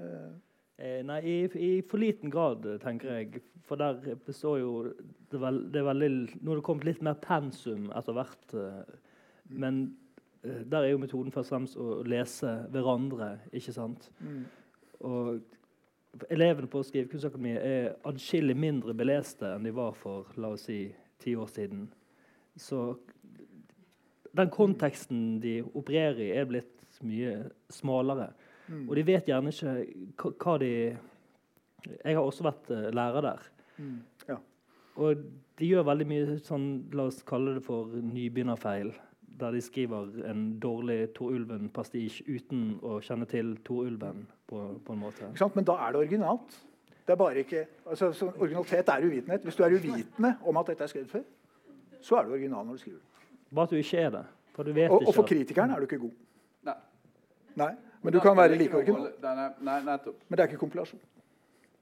Eh? Nei, i, i, for liten grad, tenker jeg. For der består jo det, veld, det veldig, Nå har det kommet litt mer pensum etter hvert. Eh, men eh, der er jo metoden først og fremst å lese hverandre, ikke sant? Mm. Og elevene på Skrivekunstakademiet er adskillig mindre beleste enn de var for la oss si, ti år siden. Så den konteksten de opererer i, er blitt mye smalere. Mm. Og de vet gjerne ikke hva de Jeg har også vært uh, lærer der. Mm. Ja. Og de gjør veldig mye sånn, la oss kalle det for nybegynnerfeil. Der de skriver en dårlig Tor Ulven-pastisj uten å kjenne til Tor Ulven. På, på, en måte. Men da er det originalt. Det er bare ikke, altså, originalitet er uvitenhet. Hvis du er uvitende om at dette er skrevet før, så er du original når du skriver. Bare at du ikke er det. For og, og, for kritikeren er du ikke god. Nei. Nei. Men du kan være like original. Men det er ikke kompilasjon.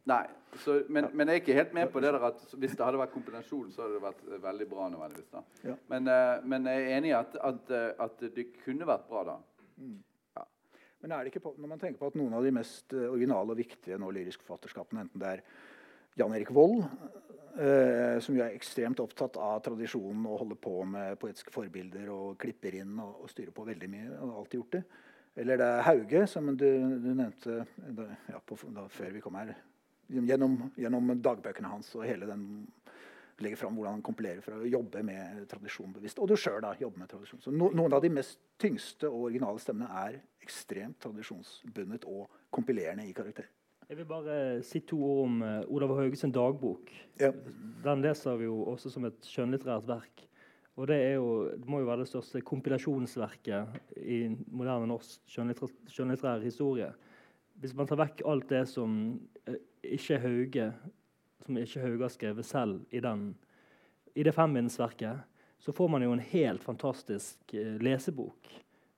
Nei, så, men, men, jeg er ikke helt med på det der at hvis det hadde vært kombinasjon, så hadde det vært veldig bra. nødvendigvis da. Ja. Men, uh, men, jeg er enig i at, at, eh, at, det kunne vært bra da. Mm. Ja. Men er det ikke på, når man tenker på at noen av de mest eh, originale og viktige nå lyriske forfatterskapene, enten det er Jan Erik Vold, eh, som jo er ekstremt opptatt av tradisjonen og holder på med poetiske forbilder og klipper inn og, og styrer på veldig mye, og har alltid gjort det. Eller det er Hauge, som du, du nevnte da, ja, på, da, før vi kom her. Gjennom, gjennom, dagbøkene hans og hele den legger fram hvordan han kompilerer for å jobbe med tradisjon bevisst. Og du sjøl jobber med tradisjon. Så no, noen av de mest tyngste og originale stemmene er ekstremt tradisjonsbundet og kompilerende i karakter. Jeg vil bare si to ord om uh, Olav Hauges dagbok. Ja. Den leser vi jo også som et skjønnlitterært verk. Og det, jo, det, må jo være det største kompilasjonsverket i moderne norsk skjønnlitterær historie. Hvis man tar vekk alt det som eh, ikke Hauge som ikke Hauge har skrevet selv i, den, i det fembindsverket, så får man jo en helt fantastisk eh, lesebok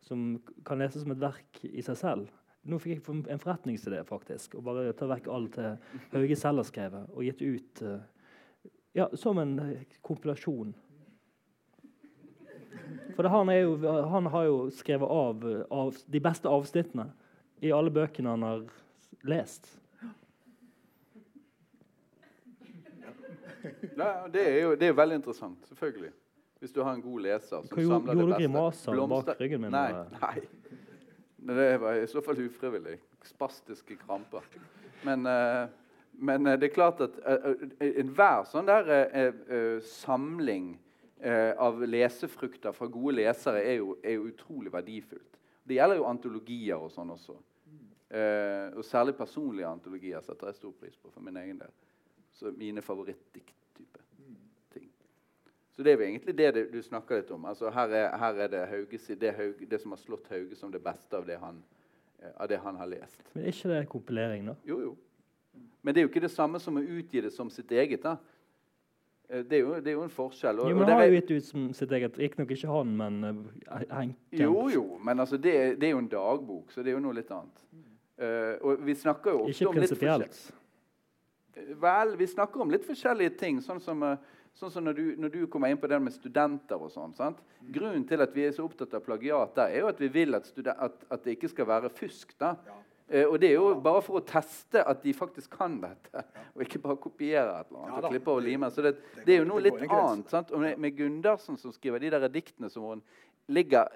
som kan leses som et verk i seg selv. Nå fikk jeg en forretningsidé, faktisk. Å bare ta vekk alt det Hauge selv har skrevet, og gitt ut eh, ja, som en kompilasjon for han, jo, han, har jo skrevet av, av, de beste avsnittene i alle bøkene han har lest. Ja, det er jo det er veldig interessant. Selvfølgelig. Hvis du har en god leser som Hva, samler det beste. Gjorde du grimaser bak ryggen min? Nei. nei. Det var i så fall ufrivillig. Spastiske kramper. Men, uh, men uh, det er klart at uh, enhver sånn der samling eh, av lesefrukter fra gode lesere er jo, er jo, utrolig verdifullt. Det gjelder jo antologier og sånn også. Eh, og særlig personlige antologier setter jeg stor pris på for min egen del. Så mine favorittdikttype ting. Så det er jo egentlig det du snakker litt om. Altså her, er, her er det, Hauge, det, Hauge, det, som har slått Hauge som det beste av det han, eh, av det han har lest. Men er ikke det kompilering, da? Jo, jo. Men det er jo ikke det samme som å utgi det som sitt eget. da. Eh, det er, jo, det er, jo, en forskjell. Og, jo, men Han har jo gitt ut som sitt eget Riktignok ikke han, men uh, Henke. Jo, jo, men altså, det, er, det, er jo en dagbok, så det er jo noe litt annet. Uh, og vi snakker jo ofte ikke om litt forskjellig. Vel, vi snakker om litt forskjellige ting. Sånn som, sånn som når, du, når, du, kommer inn på det med studenter og sånn. sant? Grunnen til at vi er så opptatt av plagiat, der, er jo at vi vil at, at, at det ikke skal være fusk. da. Ja. Eh, og Det er jo bare for å teste at de faktisk kan dette, og ikke bare kopiere et eller annet. og klippe og lime. Så det, det er jo noe litt annet. sant? Og med, med Gundersen, som skriver de der diktene som hun ligger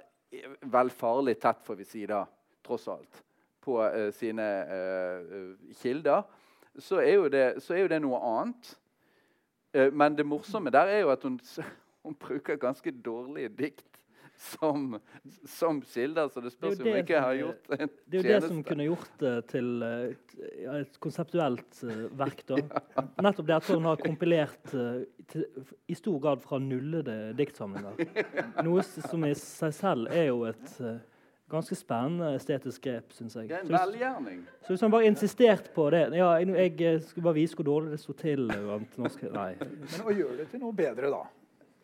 vel farlig tett, får vi si da, tross alt, på uh, sine uh, kilder, så er, det, så er, jo det, noe annet. Uh, men det morsomme der er jo at hun, hun bruker ganske dårlige dikt som, som kilder, så det spørs det om jeg ikke har gjort en tjeneste. Det er jo det som kunne gjort det til uh, et konseptuelt uh, verk. da. ja. Nettopp det at hun har kompilert til, i stor grad fra nullede diktsamlinger. Noe som i seg selv er jo et ganske spennende estetisk grep, syns jeg. Det er en velgjerning. Så hvis han bare insisterte på det ja, Jeg, jeg skulle bare vise hvor dårlig det sto til. Nei. Men å gjøre det til noe bedre, da.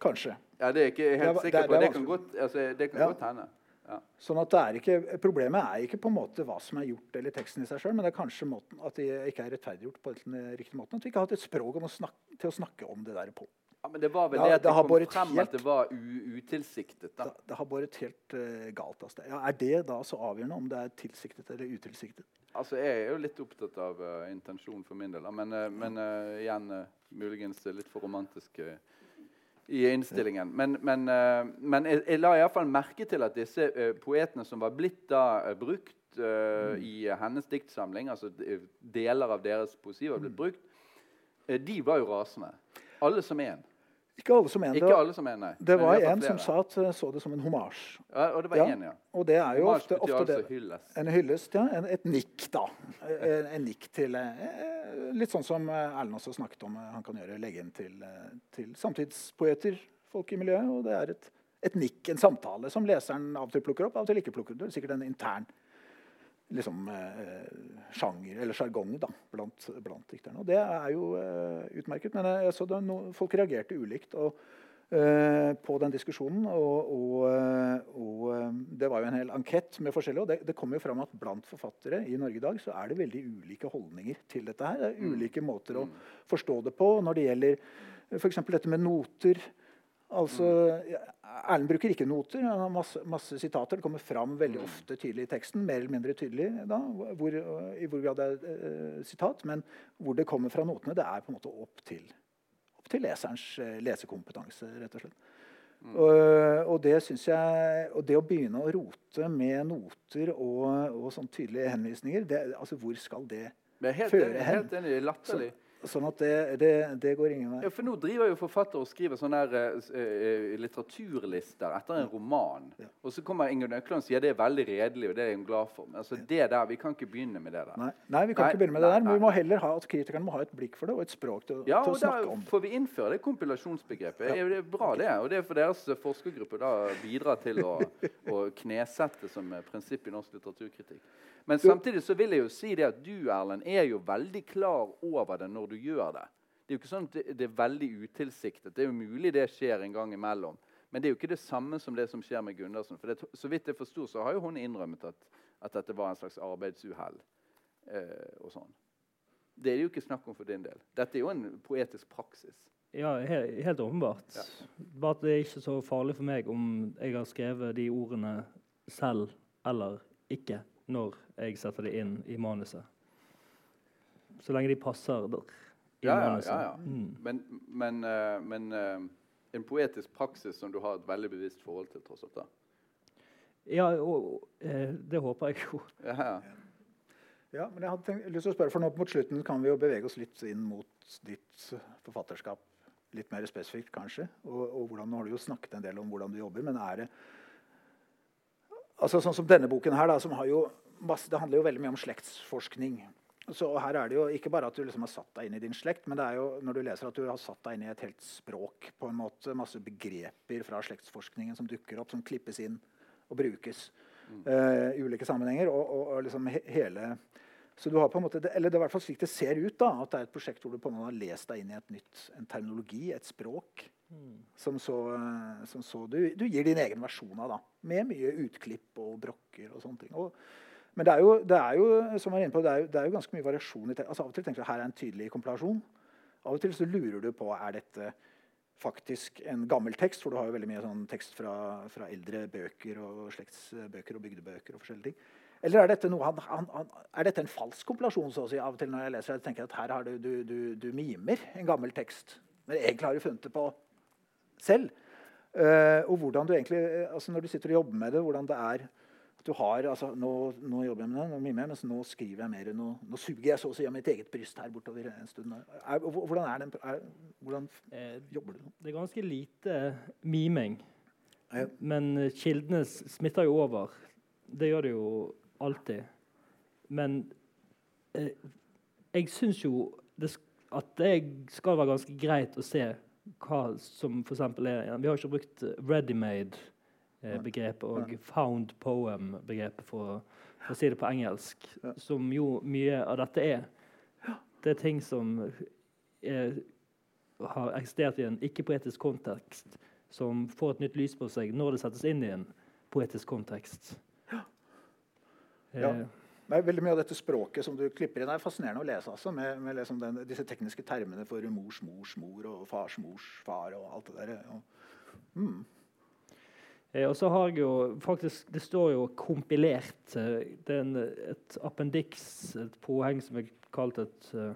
Kanskje. Ja, det er ikke helt det, sikker det er- på. det er Det kan godt, altså, det kan Ja. godt hende. Ja. Sånn at det er ikke, Problemet er ikke på en måte hva som er gjort, eller teksten i seg sjøl, men det er kanskje måten, at det ikke er rettferdiggjort på den riktige måten. At vi ikke har hatt et språk snakke, til å snakke om det der på. ja, Men det var vel Ja, det at det det kom frem helt- at det var utilsiktet. da. Det, det har båret helt uh, galt av sted. Ja, er det da så avgjørende om det er tilsiktet eller utilsiktet? Altså, Jeg er jo litt opptatt av uh, intensjon for min del, men, uh, men eh, igjen eh, muligens litt for romantisk eh, i innstillingen. Men, men, eh, men jeg, jeg la iallfall merke til at disse eh, poetene som var blitt da eh, brukt mm. i hennes diktsamling, altså de- deler av deres poesi var blitt brukt, eh, de var jo rasende. Alle som én. Ikke alle som en. Alle som en det var en som sa at eh, så det som en homasj. ja, Og det var Ja, en, ja. Og det er jo Hommage ofte, ofte det. altså hyllest. En hyllest, ja. En, et nikk, da. En, en nikk til eh, Litt sånn som eh, Erlend også snakket om. eh, Han kan gjøre legge inn til, eh, til samtidspoeter, folk i miljøet. Og det er et, et nikk, en samtale, som leseren av og til plukker opp, av og til ikke plukker opp. Det er sikkert en intern liksom, eh, sjanger, eller sjargong, da, blant, blant dikterne. Og det er jo eh, utmerket. Men jeg så det, no, folk reagerte ulikt. og eh, på den diskusjonen. Og, og, eh, og eh, det var jo en hel ankett med forskjellige. Og det, det kom jo fram at blant forfattere i Norge i dag så er det veldig ulike holdninger til dette her. Det er ulike måter å forstå det på når det gjelder f.eks. dette med noter. Altså, Erlend bruker ikke noter. Han har masse, masse sitater. Det kommer fram veldig ofte tydelig i teksten. Mer eller mindre tydelig da, hvor, i hvor grad det er uh, sitat. Men hvor det kommer fra notene, det er på en måte opp til opp til leserens uh, lesekompetanse, rett og slett. Og, og det synes jeg, og det å begynne å rote med noter og, og sånn tydelige henvisninger det, altså Hvor skal det det helt føre hen? helt enig. Er latterlig. Sånn at det, det, det går ingen vei. Ja, for nå driver jo forfatter og skriver sånne der, uh, eh, litteraturlister etter en roman. Ja. Og så kommer Ingunn Økland og sier det er veldig redelig, og det er hun glad for. Men altså, det der, vi kan ikke begynne med det der. Nei, nei, vi kan Nei, ikke begynne med det nei, der. Men vi må heller ha at kritikerne må ha et blikk for det og et språk til, Ja, til å snakke om det. får vi innføre det kompilasjonsbegrepet. Det jo- Det er bra, det. Og det er for deres eh, forskergruppe da bidrar til å, å knesette som eh, prinsipp i norsk litteraturkritikk. Men samtidig så vil jeg jo si det at du, Erlend, er jo veldig klar over det når du gjør det. Det er jo ikke sånn at det, er veldig utilsiktet. Det er jo mulig det skjer en gang imellom. Men det er jo ikke det samme som det som skjer med Gundersen. For det, så vidt jeg forsto, så har jo hun innrømmet at, at dette var en slags arbeidsuhell. Eh, og sånn. Det er det jo ikke snakk om for din del. Dette er jo en poetisk praksis. Ja, he helt åpenbart. Bare at det er ikke så farlig for meg om jeg har skrevet de ordene selv eller ikke når jeg setter det inn i manuset. Så lenge de passer der Ja, ja, ja, ja. Mm. Men, men, uh, men uh, en poetisk praksis som du har et veldig bevisst forhold til, tross alt. da. Ja, og, eh, det håper jeg jo. Ja, ja. Ja, men jeg hadde tenkt, lyst til å spørre, for nå Mot slutten kan vi jo bevege oss litt inn mot ditt forfatterskap. Litt mer spesifikt, kanskje. Og, og hvordan, Nå har du jo snakket en del om hvordan du jobber, men er det altså Sånn som denne boken her, da, som har jo masse, det handler jo veldig mye om slektsforskning. Så her er det jo ikke bare at du liksom har satt deg inn i din slekt, men det er jo når du leser at du har satt deg inn i et helt språk. på en måte, Masse begreper fra slektsforskningen som dukker opp, som klippes inn og brukes eh, i ulike sammenhenger. Og, og, og liksom he hele så du har på en måte, eller det er i hvert fall slik det ser ut, da, at det er et prosjekt hvor du på en måte har lest deg inn i et nytt, en terminologi, et språk, som så, som så du, du gir din egen versjon av, da, med mye utklipp og brokker og sånne ting. Og, men det er, jo, det er jo som jeg var inne på, det er jo, det er jo ganske mye variasjon. altså Av og til tenker du her er en tydelig kompilasjon. Av og til så lurer du på er dette faktisk en gammel tekst, for du har jo veldig mye sånn tekst fra, fra eldre bøker og slektsbøker og bygdebøker. og forskjellige ting. Eller er dette, han, han, han, er dette en falsk kompilasjon? så å si? Av og til når jeg leser det, tenker jeg at her har du, du, du, du mimer en gammel tekst. Men egentlig har du funnet det på selv. Uh, og hvordan du egentlig, eh, altså Når du sitter og jobber med det, hvordan det er at du har altså Nå, nå jobber jeg med det, mye mer, mens nå skriver jeg mer. Nå, nå suger jeg så å si av mitt eget bryst her bortover en stund. Er, hvordan er den, er, hvordan Eh, jobber du? nå? det er ganske lite miming. Ja. Men kildene smitter jo over. Det gjør det jo alltid. Men eh, jeg syns jo det, at det skal være ganske greit å se hva som f.eks. er Vi har ikke brukt ready-made-begrepet og found poem-begrepet, for, for å si det på engelsk, som jo mye av dette er. Det er ting som er, har eksistert i en ikke-poetisk kontekst, som får et nytt lys på seg når det settes inn i en poetisk kontekst. Ja. Nei, er veldig mye av dette språket som du klipper inn, er fascinerende å lese. altså, Med, med liksom den, disse tekniske termene for mors mors mor og fars mors far og alt det der. Og, mm. Eh, og så har jeg jo faktisk Det står jo 'kompilert'. eh, Det er en, et appendiks, et påheng som er kalt et uh,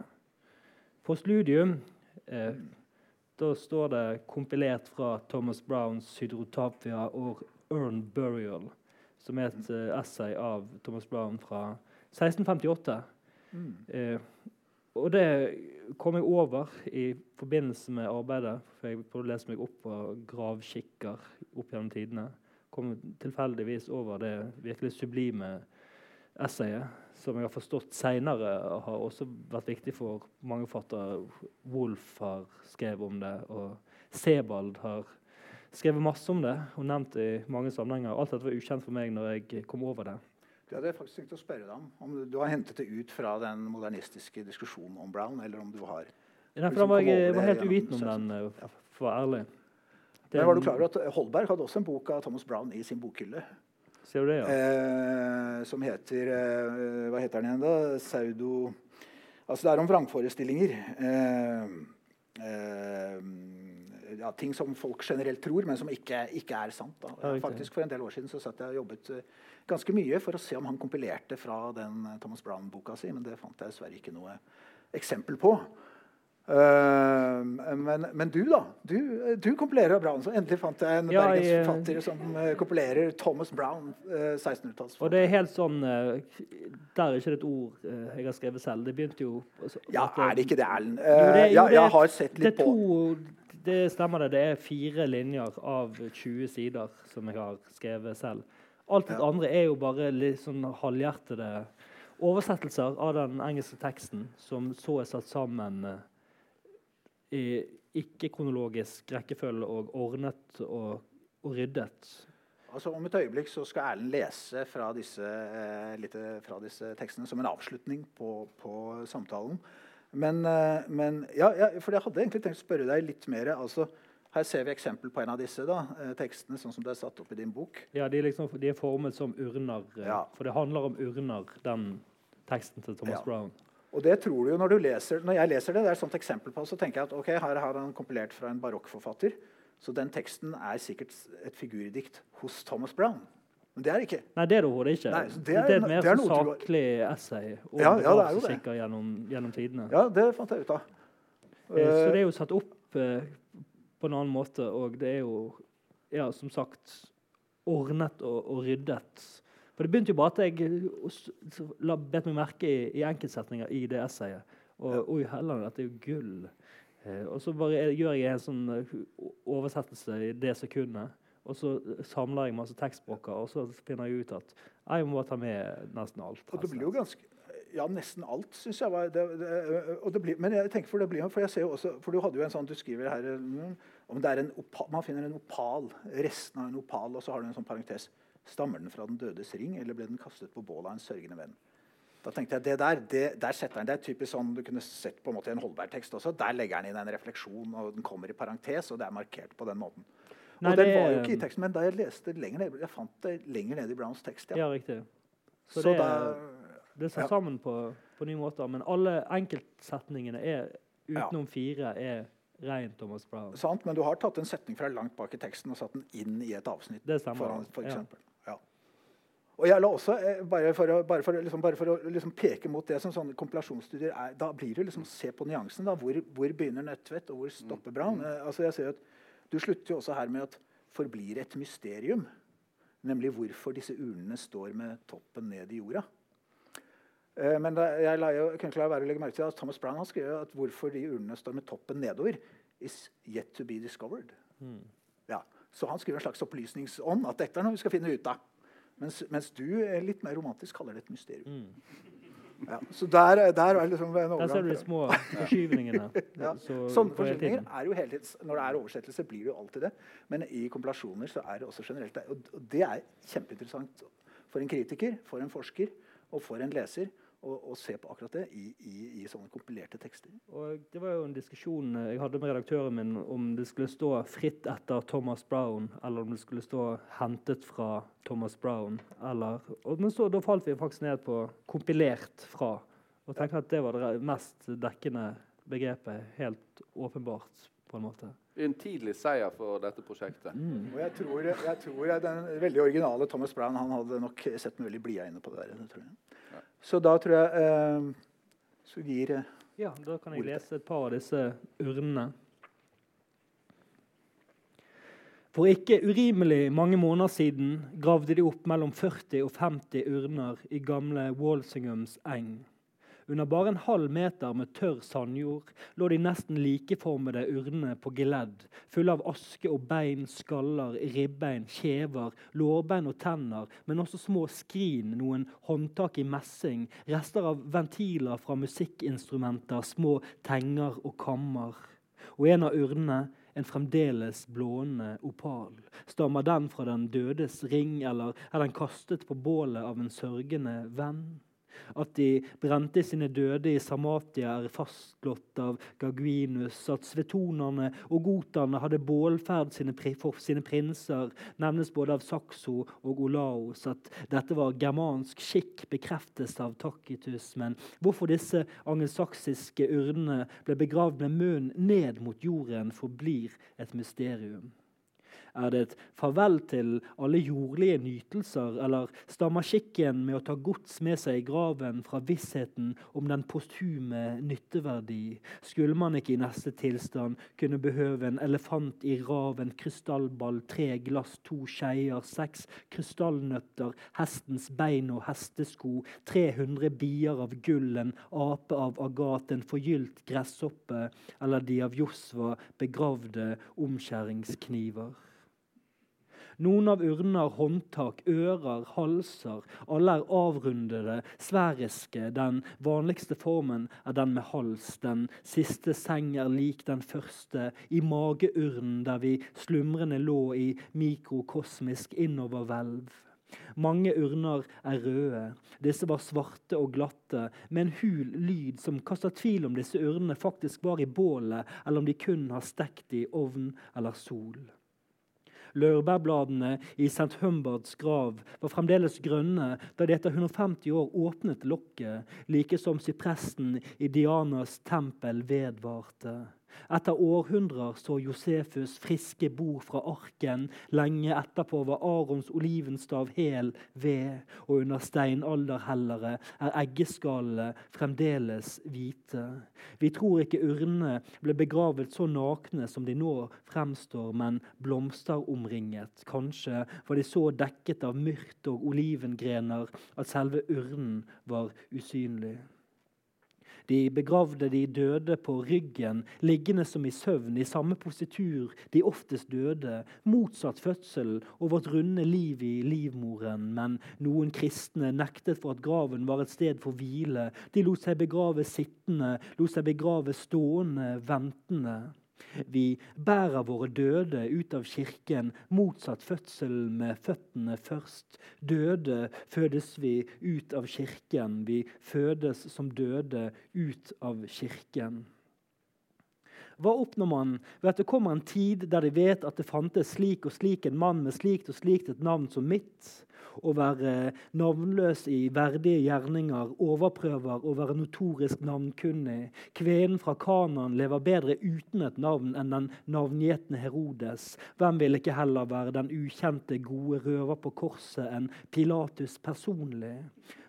postludium. Eh, da står det 'kompilert fra Thomas Browns 'Hydrotapia og Urn Burial', som er et uh, essay av Thomas Brown fra 1658. Mm. Eh, og det kom jeg over i forbindelse med arbeidet. For jeg prøvde å lese meg opp på gravkikker opp gjennom tidene. Kom tilfeldigvis over det virkelig sublime essayet, som jeg har forstått seinere har også vært viktig for mange forfattere. Wolf har skrevet om det, og Sebald har skrevet masse om det og nevnt det i mange sammenhenger. Alt dette var ukjent for meg når jeg kom over det. Det hadde jeg faktisk tenkt å spørre deg om. Om du, du har hentet det ut fra den modernistiske diskusjonen om Brown, eller om du har Derfor Liksom var jeg, jeg var helt uvitende om den, eh, for å være ærlig. Men var du klar over at Holberg hadde også en bok av Thomas Brown i sin bokhylle? Ser du det, ja? Eh, som heter eh, Hva heter den igjen, da? Saudo... Altså, det er om vrangforestillinger. Eh, eh, ja, ting som folk generelt tror, men som ikke, ikke er sant. Faktisk For en del år siden så satt jeg og jobbet eh, ganske mye for å se om han kompilerte fra den eh, Thomas Brown-boka si, men det fant jeg dessverre ikke noe eksempel på. Uh, men, men du, da? Du, du kompilerer Brown. Så endelig fant jeg en Ja, jeg- som uh, kompilerer Thomas Brown. Uh, 1600-talls. Og det er helt sånn Der er ikke det et ord jeg har skrevet selv. Det begynte jo altså, Ja, at er det ikke det, Erlend? Jo, det- jo, ja, det- jeg har sett Det er litt på to Det stemmer, det. Det er fire linjer av 20 sider som jeg har skrevet selv. Alt det Ja. andre er jo bare litt sånn halvhjertede oversettelser av den engelske teksten, som så er satt sammen eh, i ikke-kronologisk rekkefølge og ordnet og, og ryddet. Altså, Om et øyeblikk så skal Erlend lese fra disse, eh, litt fra disse tekstene som en avslutning på, på samtalen. Men, eh, men ja, ja, for jeg hadde egentlig tenkt å spørre deg litt mer. Altså, her ser vi eksempel på en av disse da, eh, tekstene, sånn som det er satt opp i din bok. Ja, de, er liksom, de er formet som urner, eh, Ja. for det handler om urner, den teksten til Thomas Ja. Brown. Og det tror du jo når du leser Når jeg leser det, det er et sånt eksempel på, så tenker jeg at ok, her har han kompilert fra en barokkforfatter. Så den teksten er sikkert et figurdikt hos Thomas Brown. Men det er det ikke. Nei, det er det overhodet ikke. Nei, det, det det, er- er mer det er saklig essay om Ja, ja, det er det. gravskikker gjennom, gjennom tidene. Ja, det fant jeg ut av. Eh, Så det Eh, er jo satt opp eh, på en annen måte, og det er jo ja, som sagt ordnet og, og ryddet. For det begynte jo bare at jeg la, bet meg merke i, i enkeltsetninger i det essayet. Og oi, heller, dette er jo gull. Eh, og så bare er- gjør jeg en sånn oversettelse i det sekundet. Og så samler jeg masse tekstblokker, og så finner jeg ut at jeg må ta med nesten alt. Og det blir jo ganske Ja, nesten alt, syns jeg. var det, det, og det blir, Men jeg tenker for det blir For jeg ser jo også For du hadde jo en sånn Du skriver her mm, om det er en opal, Man finner en opal, resten av en opal, og så har du en sånn parentes. Stammer den fra den dødes ring, eller ble den kastet på bålet av en sørgende venn? Da tenkte jeg, det Der det, der setter han, det er typisk sånn du kunne sett på en måte i en Holberg-tekst også. Der legger han inn en refleksjon, og den kommer i parentes, og det er markert på den måten. Nei, og den det var jo ikke i teksten, men da jeg leste lenger ned, jeg fant det lenger ned i Browns tekst. Ja, riktig. Så, Så det, da det er Ja. sammen på, på nye måter. Men alle enkeltsetningene er, utenom fire er rent Thomas Brown. Sant, men du har tatt en setning fra langt bak i teksten og satt den inn i et avsnitt. Det stemmer. foran, for eksempel. ja. Og jeg la også, eh, bare for å, bare for, liksom, bare for å liksom peke mot det som sånne kompilasjonsstudier er, da blir det liksom se på nyansen. da, Hvor, hvor begynner Nødtvedt, og hvor stopper Brown? Eh, altså jeg ser at Du slutter jo også her med at 'forblir et mysterium'. Nemlig hvorfor disse urnene står med toppen ned i jorda. Eh, men jeg, la jo, jeg kunne ikke la være å legge merke til at Thomas Brown har skrevet at hvorfor de urnene står med toppen nedover, is yet to be discovered. Mm. Ja, så han skriver en slags opplysningsånd at dette er noe vi skal finne ut av. Mens, mens du er litt mer romantisk kaller det et mysterium. Ja, så der, der er liksom en overgang. Der ser du de små forskyvningene. Ja. Sånne forskyvninger er jo hele tiden, Når det er oversettelse, blir det jo alltid det. Men i kompilasjoner så er det også generelt det. Og det er kjempeinteressant for en kritiker, for en forsker og for en leser å, å se på akkurat det i, i, i, sånne kompilerte tekster. Og Det var jo en diskusjon eh, jeg hadde med redaktøren min om det skulle stå 'fritt etter Thomas Brown', eller om det skulle stå 'hentet fra Thomas Brown'. Eller, og, men så, da falt vi faktisk ned på 'kompilert fra'. Og tenker at det var det mest dekkende begrepet, helt åpenbart. på en måte. En tidlig seier for dette prosjektet. Mm. Og jeg tror, jeg tror Den veldig originale Thomas Brown han hadde nok sett med veldig blide øyne på det der. Det tror jeg. Så da tror jeg eh, så gir eh, Ja, da kan jeg lese et par av disse urnene. For ikke urimelig mange måneder siden gravde de opp mellom 40 og 50 urner i gamle Walsinghams eng. Under bare en halv meter med tørr sandjord lå de nesten likeformede urnene på geledd, fulle av aske og bein, skaller, ribbein, kjever, lårbein og tenner, men også små skrin, noen håndtak i messing, rester av ventiler fra musikkinstrumenter, små tenger og kammer. Og en av urnene en fremdeles blående opal. Stammer den fra den dødes ring, eller er den kastet på bålet av en sørgende venn? At de brente sine døde i Samatia, er fastslått av Gaguinus. At svetonerne og goterne hadde bålferd for sine prinser, nevnes både av Saxo og Olaos. At dette var germansk skikk, bekreftes av Tacitus. Men hvorfor disse angelsaksiske urnene ble begravd med munnen ned mot jorden, forblir et mysterium. Er det et farvel til alle jordlige nytelser, eller stammer skikken med å ta gods med seg i graven fra vissheten om den posthume nytteverdi? Skulle man ikke i neste tilstand kunne behøve en elefant i raven, krystallball, tre glass, to skeier, seks krystallnøtter, hestens bein og hestesko, 300 bier av gull, en ape av agat, en forgylt gresshoppe eller de av Josva begravde omskjæringskniver? Noen av urnene har håndtak, ører, halser. Alle er avrundede, Sveriske, Den vanligste formen er den med hals. Den siste seng er lik den første, i mageurnen der vi slumrende lå i mikrokosmisk innoverhvelv. Mange urner er røde. Disse var svarte og glatte, med en hul lyd som kaster tvil om disse urnene faktisk var i bålet, eller om de kun har stekt i ovn eller sol. Laurbærbladene i St. Humbards grav var fremdeles grønne da de etter 150 år åpnet lokket, like som sypressen i Dianas tempel vedvarte. Etter århundrer så Josefus friske bord fra arken. Lenge etterpå var Arons olivenstav hel ved, og under steinalderhellere er eggeskallene fremdeles hvite. Vi tror ikke urnene ble begravet så nakne som de nå fremstår, men blomsteromringet. Kanskje var de så dekket av myrt og olivengrener at selve urnen var usynlig. De begravde de døde på ryggen, liggende som i søvn, i samme positur de oftest døde, motsatt fødsel og vårt runde liv i livmoren. Men noen kristne nektet for at graven var et sted for hvile. De lot seg begrave sittende, lot seg begrave stående, ventende. Vi bærer våre døde ut av kirken, motsatt fødsel med føttene først. Døde fødes vi ut av kirken. Vi fødes som døde ut av kirken. Hva oppnår man ved at det kommer en tid der de vet at det fantes slik og slik en mann med slikt og slikt et navn som mitt? Å være navnløs i verdige gjerninger, overprøver å være notorisk navnkunnig. Kvinnen fra Kanan lever bedre uten et navn enn den navngjetne Herodes. Hvem vil ikke heller være den ukjente, gode røver på korset enn Pilatus personlig?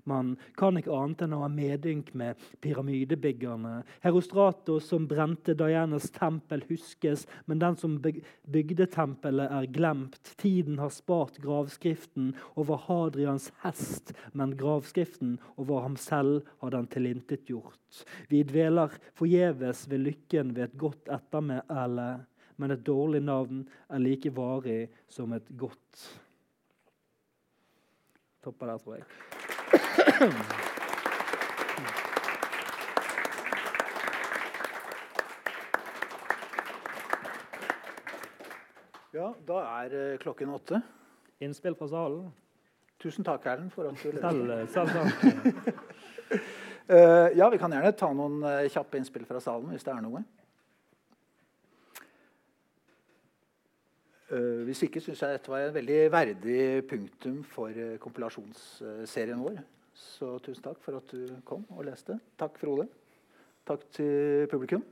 Man kan ikke annet enn å ha medynk med pyramidebyggerne. Herostratos som brente Dianas tempel, huskes, men den som bygde tempelet, er glemt. Tiden har spart gravskriften over Hadrians hest, men gravskriften over ham selv har den tilintetgjort. Vi dveler forgjeves ved lykken ved et godt ettermæle, men et dårlig navn er like varig som et godt. Topper der, tror jeg. Ja, da er eh, klokken åtte. Innspill fra salen? Tusen takk, Erlend, for at du. Selv, selv takk. Eh, ja, vi kan gjerne ta noen eh, kjappe innspill fra salen hvis det er noe. Hvis ikke syns jeg dette var et veldig verdig punktum for eh, kompilasjonsserien vår. Så tusen takk for at du kom og leste. Takk, Frode. Takk til publikum.